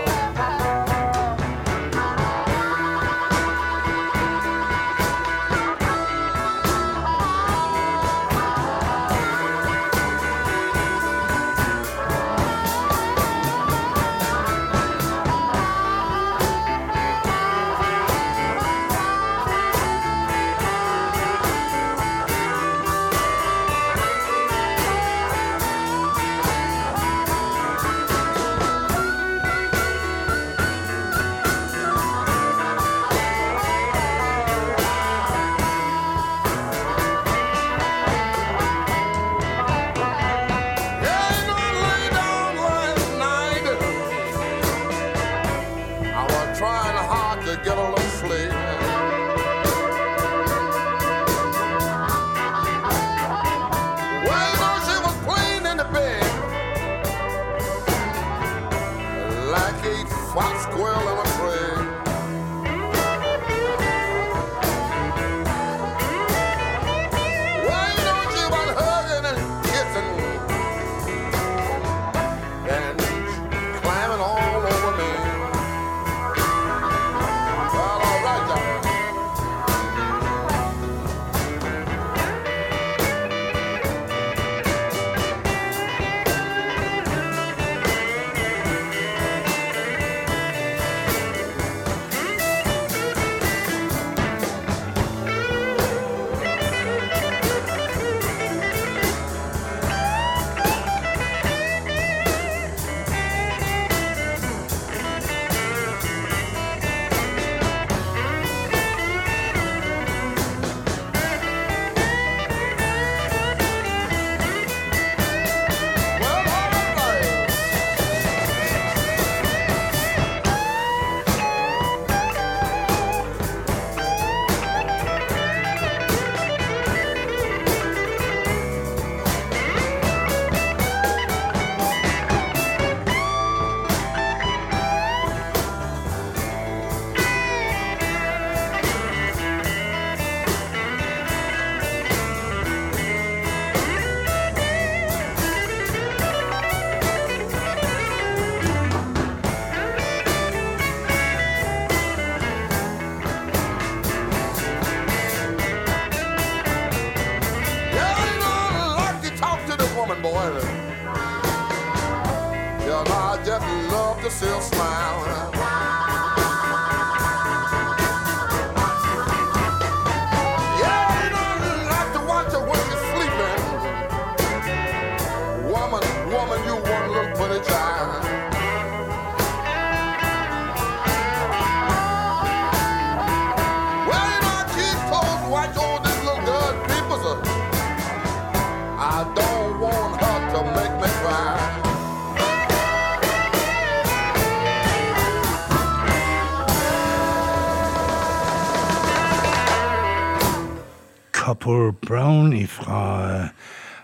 Copper Brown fra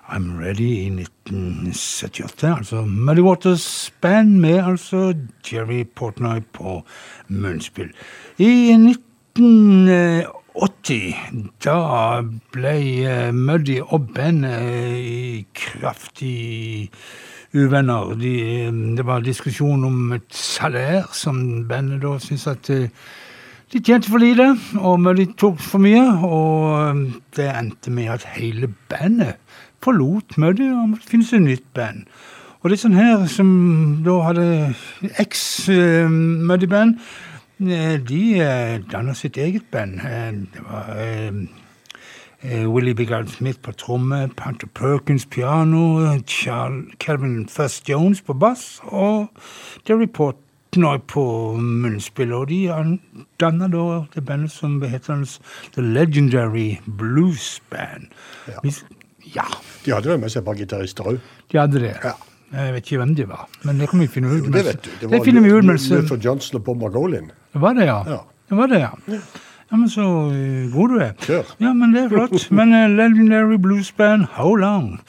I'm Ready i 1978. Altså Muddy Waters Band med altså Jerry Portnoy på munnspill. I 1980 da ble eh, Muddy og bandet i kraftig uvenner. De, eh, det var diskusjon om et salær som bandet da syntes at eh, de tjente for lite, og de tok for mye, og um, det endte med at hele bandet forlot Muddy og måtte finne seg nytt band. Og det er sånn her som da hadde eks-Muddy-band, de eh, danna sitt eget band. Eh, Det var eh, eh, Willie Bigard Smith på tromme, Panther Perkins piano, Calvin First Jones på bass og Derry Portnoy på munnspill. Og de danna da det bandet som heter The Legendary Blues Band. Ja. Hvis- ja, De hadde vel med seg et par gitarister òg. de hadde det. Ja. Jeg vet ikke hvem de var, men det kan vi finne ut. Jo, Det vet du. det var mens Luther Johnson og Bob Margolin. Det var det, ja. Ja. Det var det, ja. Ja, men så eh, god du er. Kjør. Ja, men det er flott. Men uh, Legendary Blues Band, how long?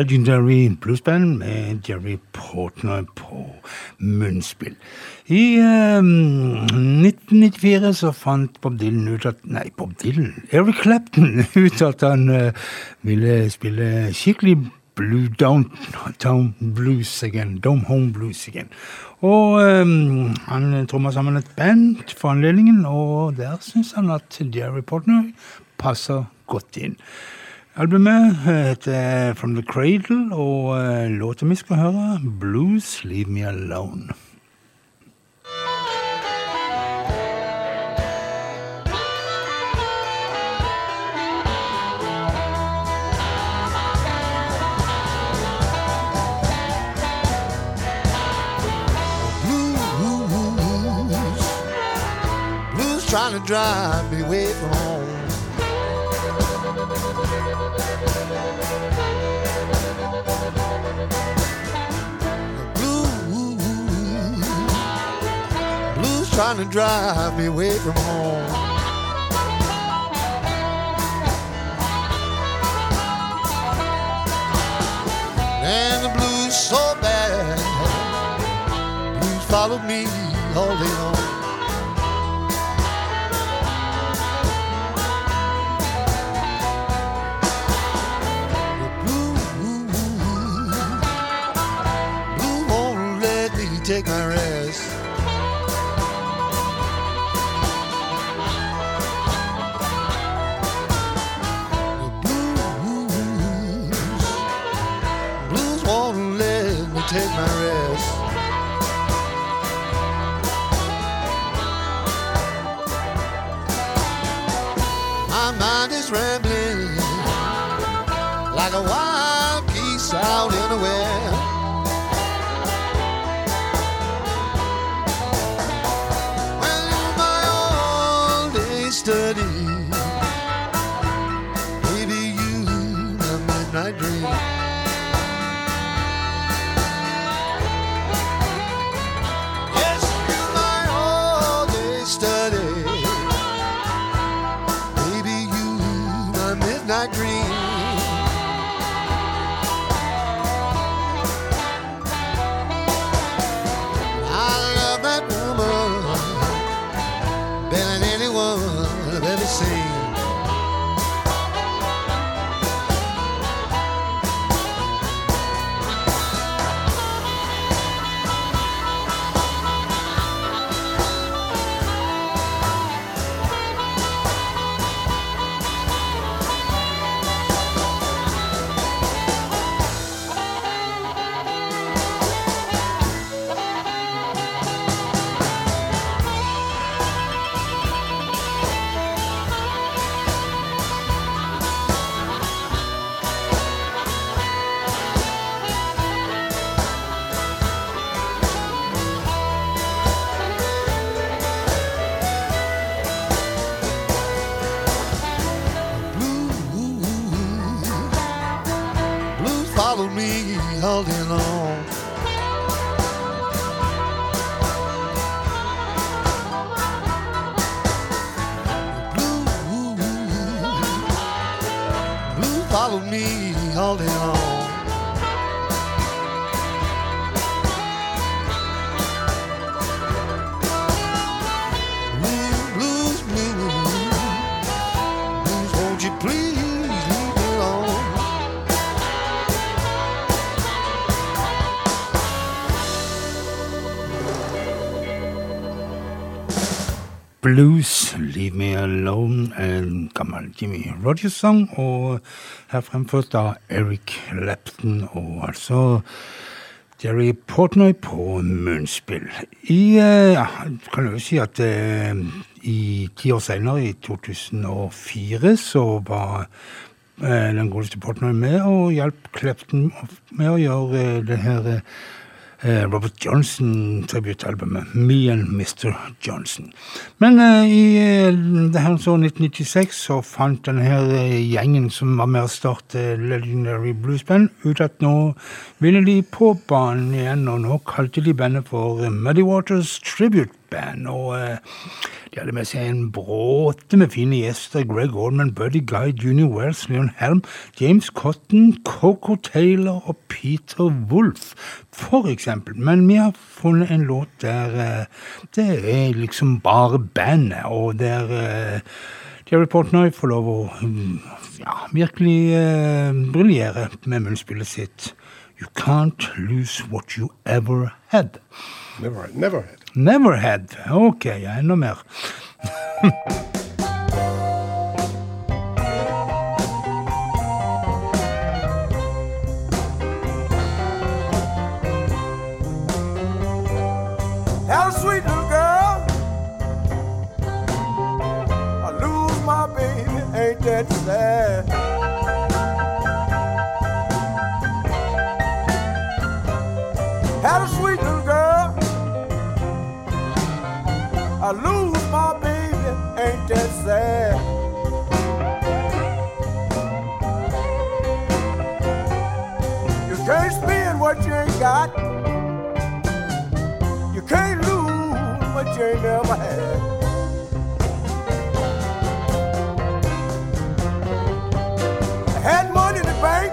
Legendary bluesband med Jerry Portnoy på munnspill. I eh, 1994 så fant Bob Dylan ut at Nei, Bob Dylan? Eric Clapton ut at han eh, ville spille skikkelig blue downtown blues again. Dome home blues again. Og eh, han tromma sammen et band for anledningen, og der syns han at Jerry Portnoy passer godt inn. Albumet heter From the Cradle, og eh, låta vi skal høre, Blues Leave Me Alone. Blues, blues trying to drive me away from trying to drive me away from home. And the blues so bad blues follow me all day long. Take my rest. Mind is rambling like a wild Blues, Leave Me Alone, en gammel Jimmy Rogers-sang, og her fremført av Eric Clapton, og altså Jerry Portnoy på munnspill. I, eh, ja, kan jo si at eh, i ti år senere, i 2004, så var eh, den godeste Portnoy med og hjalp Clapton med å gjøre eh, det her eh, Robert Johnson-tributalbumet, Me and Mr. Johnson. Men eh, i eh, det her så 1996 så fant denne eh, gjengen som var med å starte Legendary Blues Band, ut at nå ville de på banen igjen, og nå kalte de bandet for eh, Muddy Waters Tribute Band. Og eh, de hadde med seg en bråte med fine gjester. Greg Oldman, Buddy Guy, Junior Wells, Leon Helm, James Cotton, Coco Taylor og Peter Wolff, for eksempel. Men vi har funnet en låt der eh, det er liksom bare bandet, og der eh, Jerry Portnoy får lov å mm, ja, virkelig eh, briljere med munnspillet sitt. You can't lose what you ever had. Never, never had. Never had. Ok, ja, enda mer. Had got. You can't lose what you ain't never had. I had money in the bank,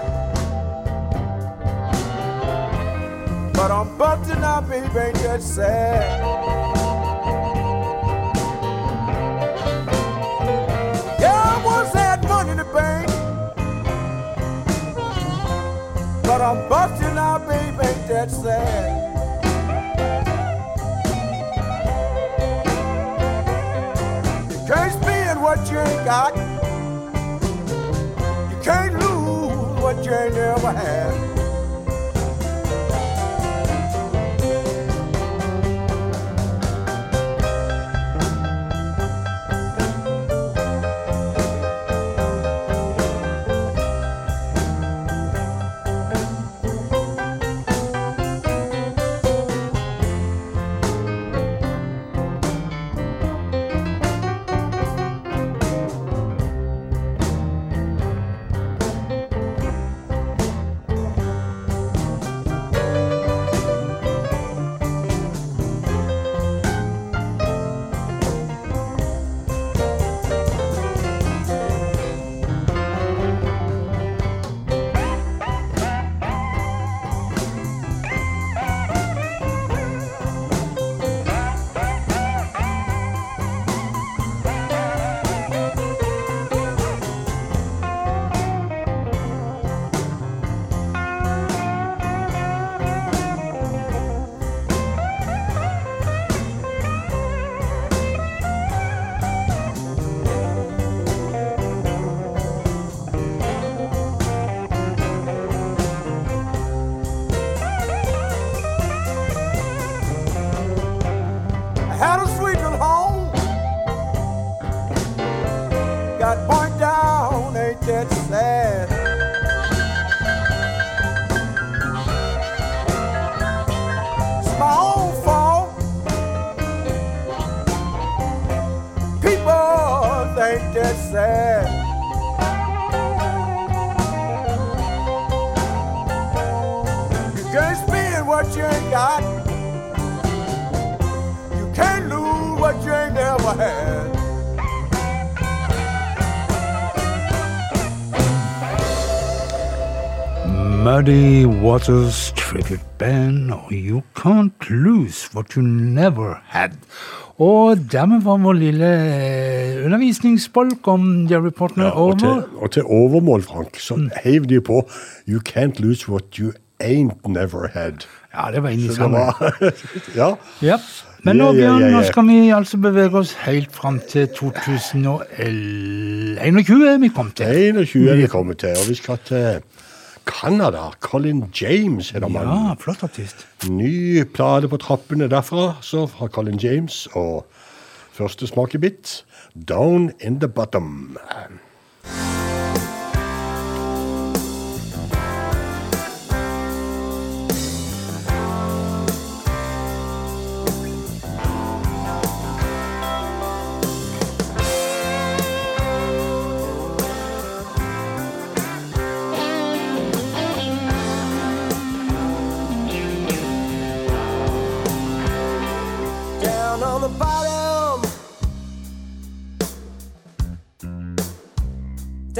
but I'm busting now, baby, ain't that sad? But I'm busting now, baby, ain't that sad? You can't spend what you ain't got. You can't lose what you ain't never had. Waters Tribute Band You Can't Lose What You Never Had. Og dermed var vår lille undervisningsbolk om Jerry Portner Ja, og, til, over. og til overmål, Frank, så heiv de på You can't lose what you ain't never had. Ja, det var inni sammen. Ja. Yep. Men nå, Bjørn, nå skal vi altså bevege oss helt fram til 2021 vi kom til. 21 er vi kommet til, og vi skal til Canada. Colin James heter mannen. Ja, flott artist. Ny plate på trappene derfra, så fra Colin James. Og første smakebit, Down in the Bottom.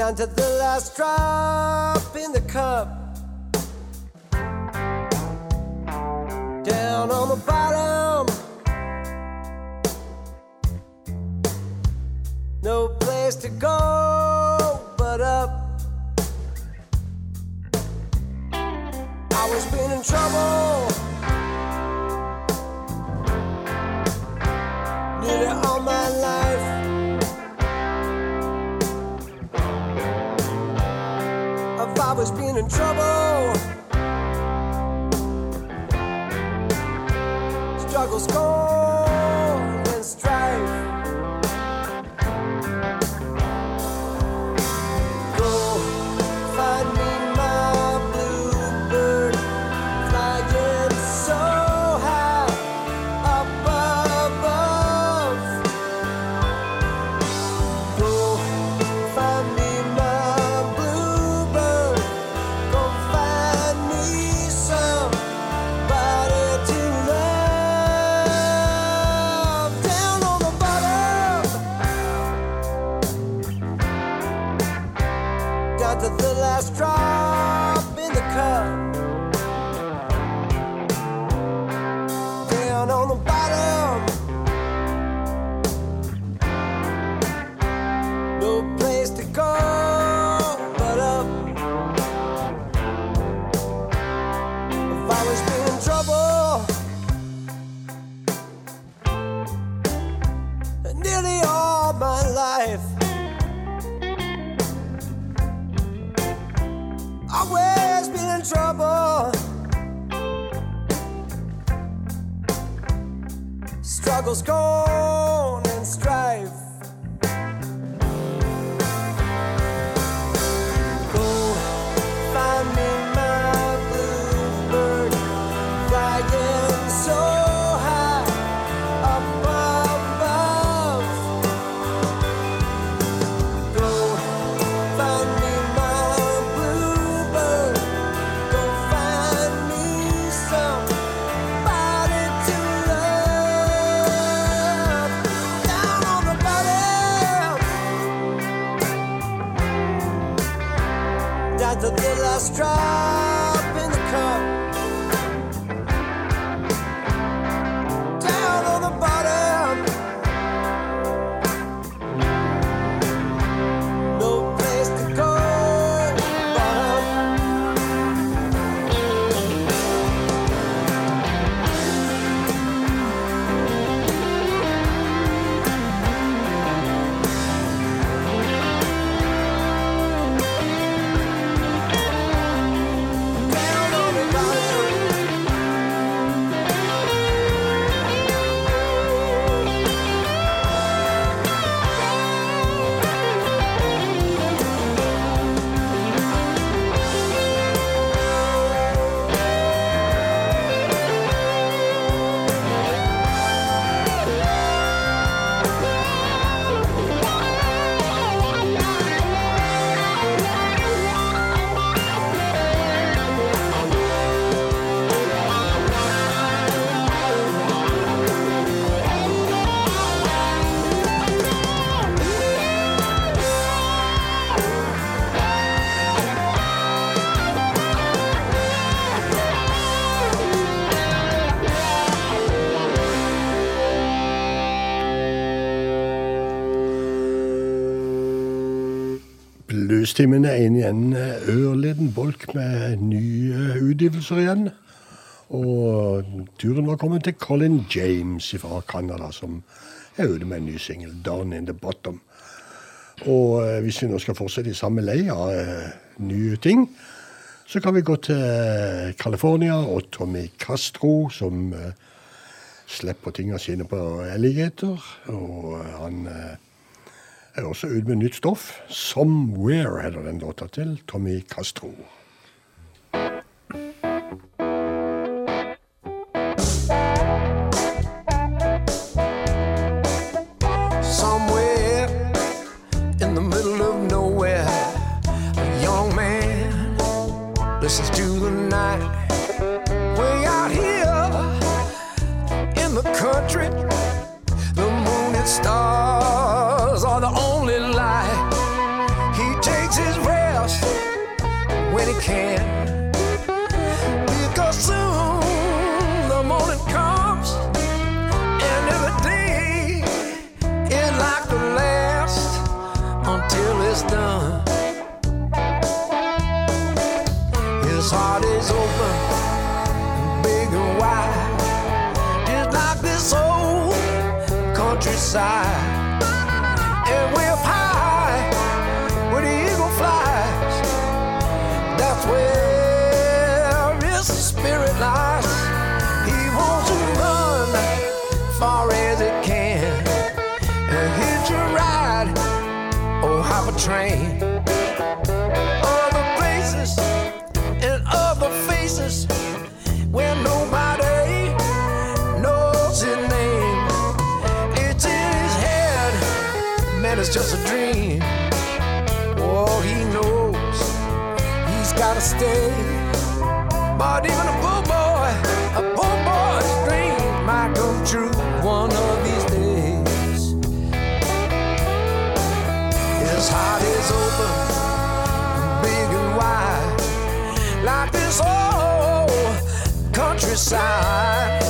Down to the last drop in the cup. Down on the bottom. No place to go but up. Always been in trouble. Nearly all my life. in trouble. Struggles gone. Bluestimen er inne i en eh, ørliten bolk med nye utgivelser igjen. Og turen var kommet til Colin James fra Canada, som er ute med en ny singel, 'Down in the Bottom'. Og eh, hvis vi nå skal fortsette i samme lei av eh, nye ting, så kan vi gå til California og Tommy Castro, som slipper tingene sine på Alligator. Og han er også ut med nytt stoff. 'Somewhere' heter den låta til Tommy Castro. But even a poor boy, a poor boy's dream might come true one of these days. His heart is open, big and wide, like this old countryside.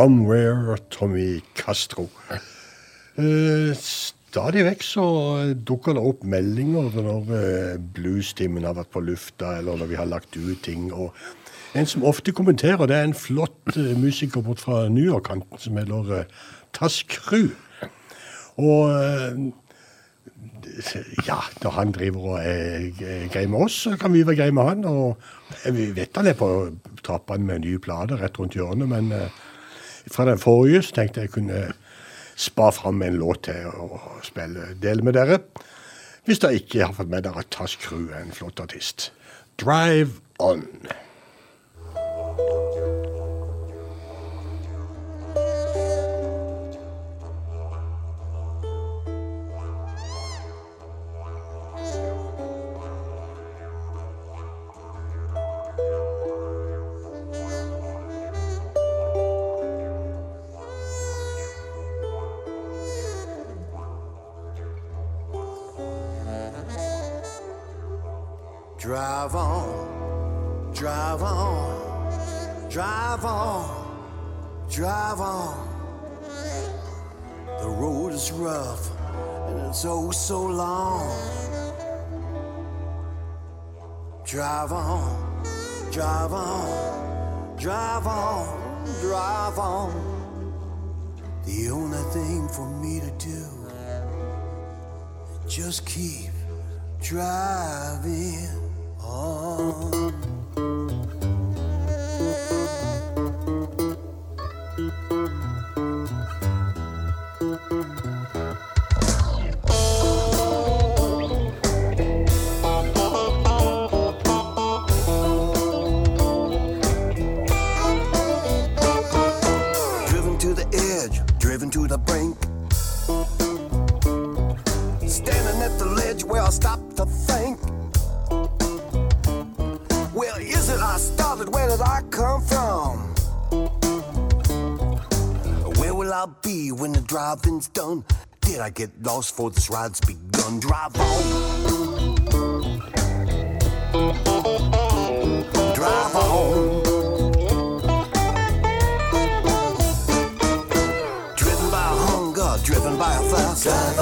Somewhere Tommy Castro. Eh, stadig vekk så dukker det opp meldinger når eh, bluestimen har vært på lufta, eller når vi har lagt ut ting. og En som ofte kommenterer, det er en flott eh, musiker bort fra New York-kanten som heter eh, Tass Crew. Og ja, når han driver og er er grei med oss, så kan vi være greie med han. Og vi vet han er på trappene med en ny plate rett rundt hjørnet, men eh, fra den forrige så tenkte jeg kunne spa fram en låt til å spille, del med dere. Hvis dere ikke har fått med dere at Tass Crew er en flott artist. Drive On. Driving's done? Did I get lost for this ride's begun? Drive on. Drive on. Driven by hunger, driven by a thirst.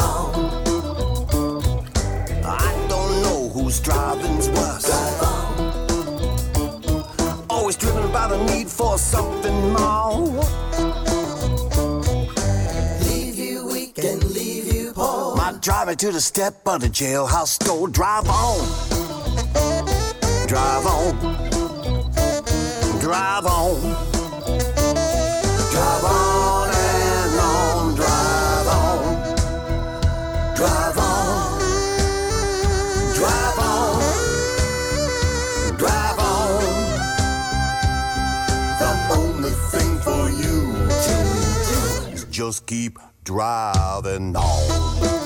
Drive it to the step of the jailhouse door. Drive on. Drive on. Drive on. Drive on and on. Drive on. Drive on. Drive on. Drive on. The only thing for you to do is just keep driving on.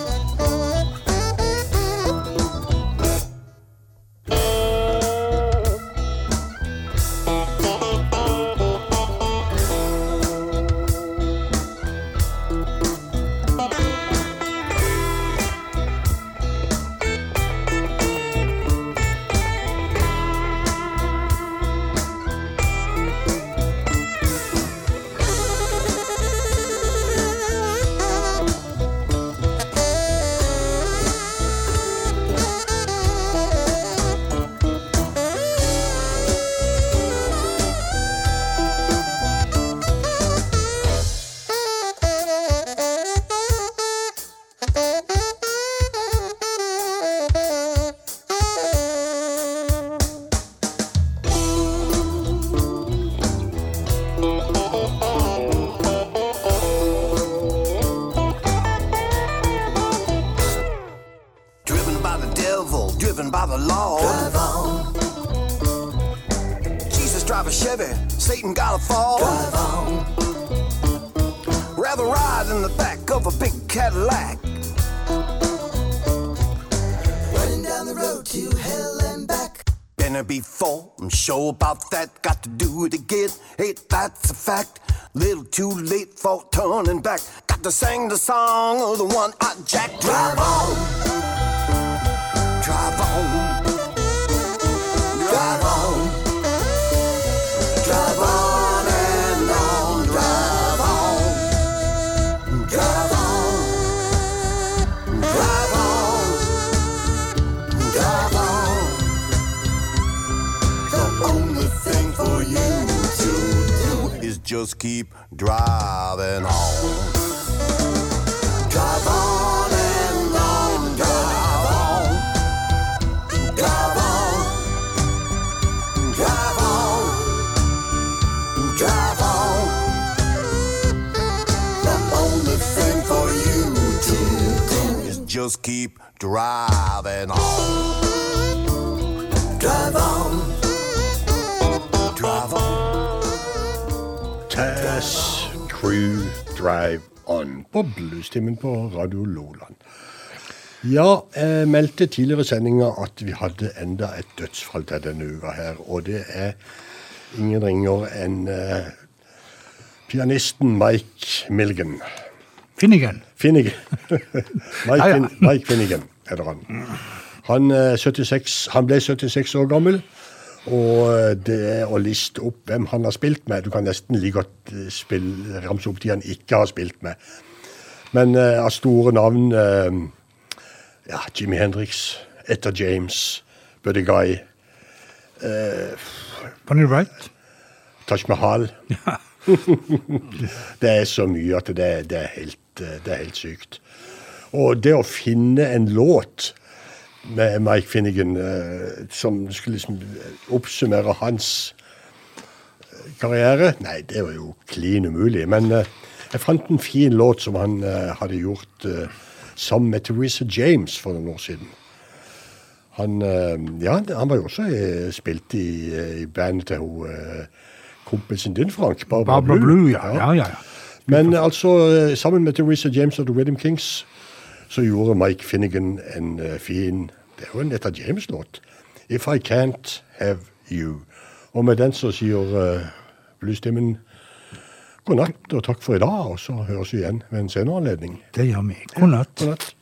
About that. Got to do it again, hey, that's a fact. Little too late for turning back. Got to sing the song of the one I jack. Drive on. Just keep driving on. Drive on and on. Drive on. Drive on. Drive on. The only thing for you to do is just keep driving on. Drive on. Drive on. Taz Crew Drive On på Bluestimen på Radio Loland. Ja, jeg meldte tidligere i sendinga at vi hadde enda et dødsfall til denne uka her. Og det er ingen ringer enn eh, pianisten Mike Milligan. Finnegan. Finnegan. Mike. Fin Mike Finnegan heter han. Han, eh, 76, han ble 76 år gammel. Og eh, det er å liste opp hvem han har spilt med. Du kan nesten like godt eh, spille, ramse opp de han ikke har spilt med. Men eh, av store navn eh, ja, Jimmy Hendrix, etter James, Buddy Guy, Bonnie Wright. Taj Mahal. det er så mye at det, det, er helt, eh, det er helt sykt. Og det å finne en låt med Mike Finnegan, eh, som skulle liksom eh, oppsummere hans eh, karriere. Nei, det var jo klin umulig. Men jeg fant en fin låt som han hadde gjort sammen med Teresa James for noen år siden. Han, ja, han var jo også spilt i, i bandet til hun, kompisen din, Frank. Barbara, Barbara Blue. Blue ja. Ja, ja, Men altså, sammen med Teresa James og The Rhythm Kings så gjorde Mike Finnegan en eh, fin Det er jo en Etta James-låt. 'If I Can't Have You'. Og med den så sier eh, uh, bluesstimmen god natt og takk for i dag, og så høres vi igjen ved en senere anledning. Det gjør vi. God natt. God natt.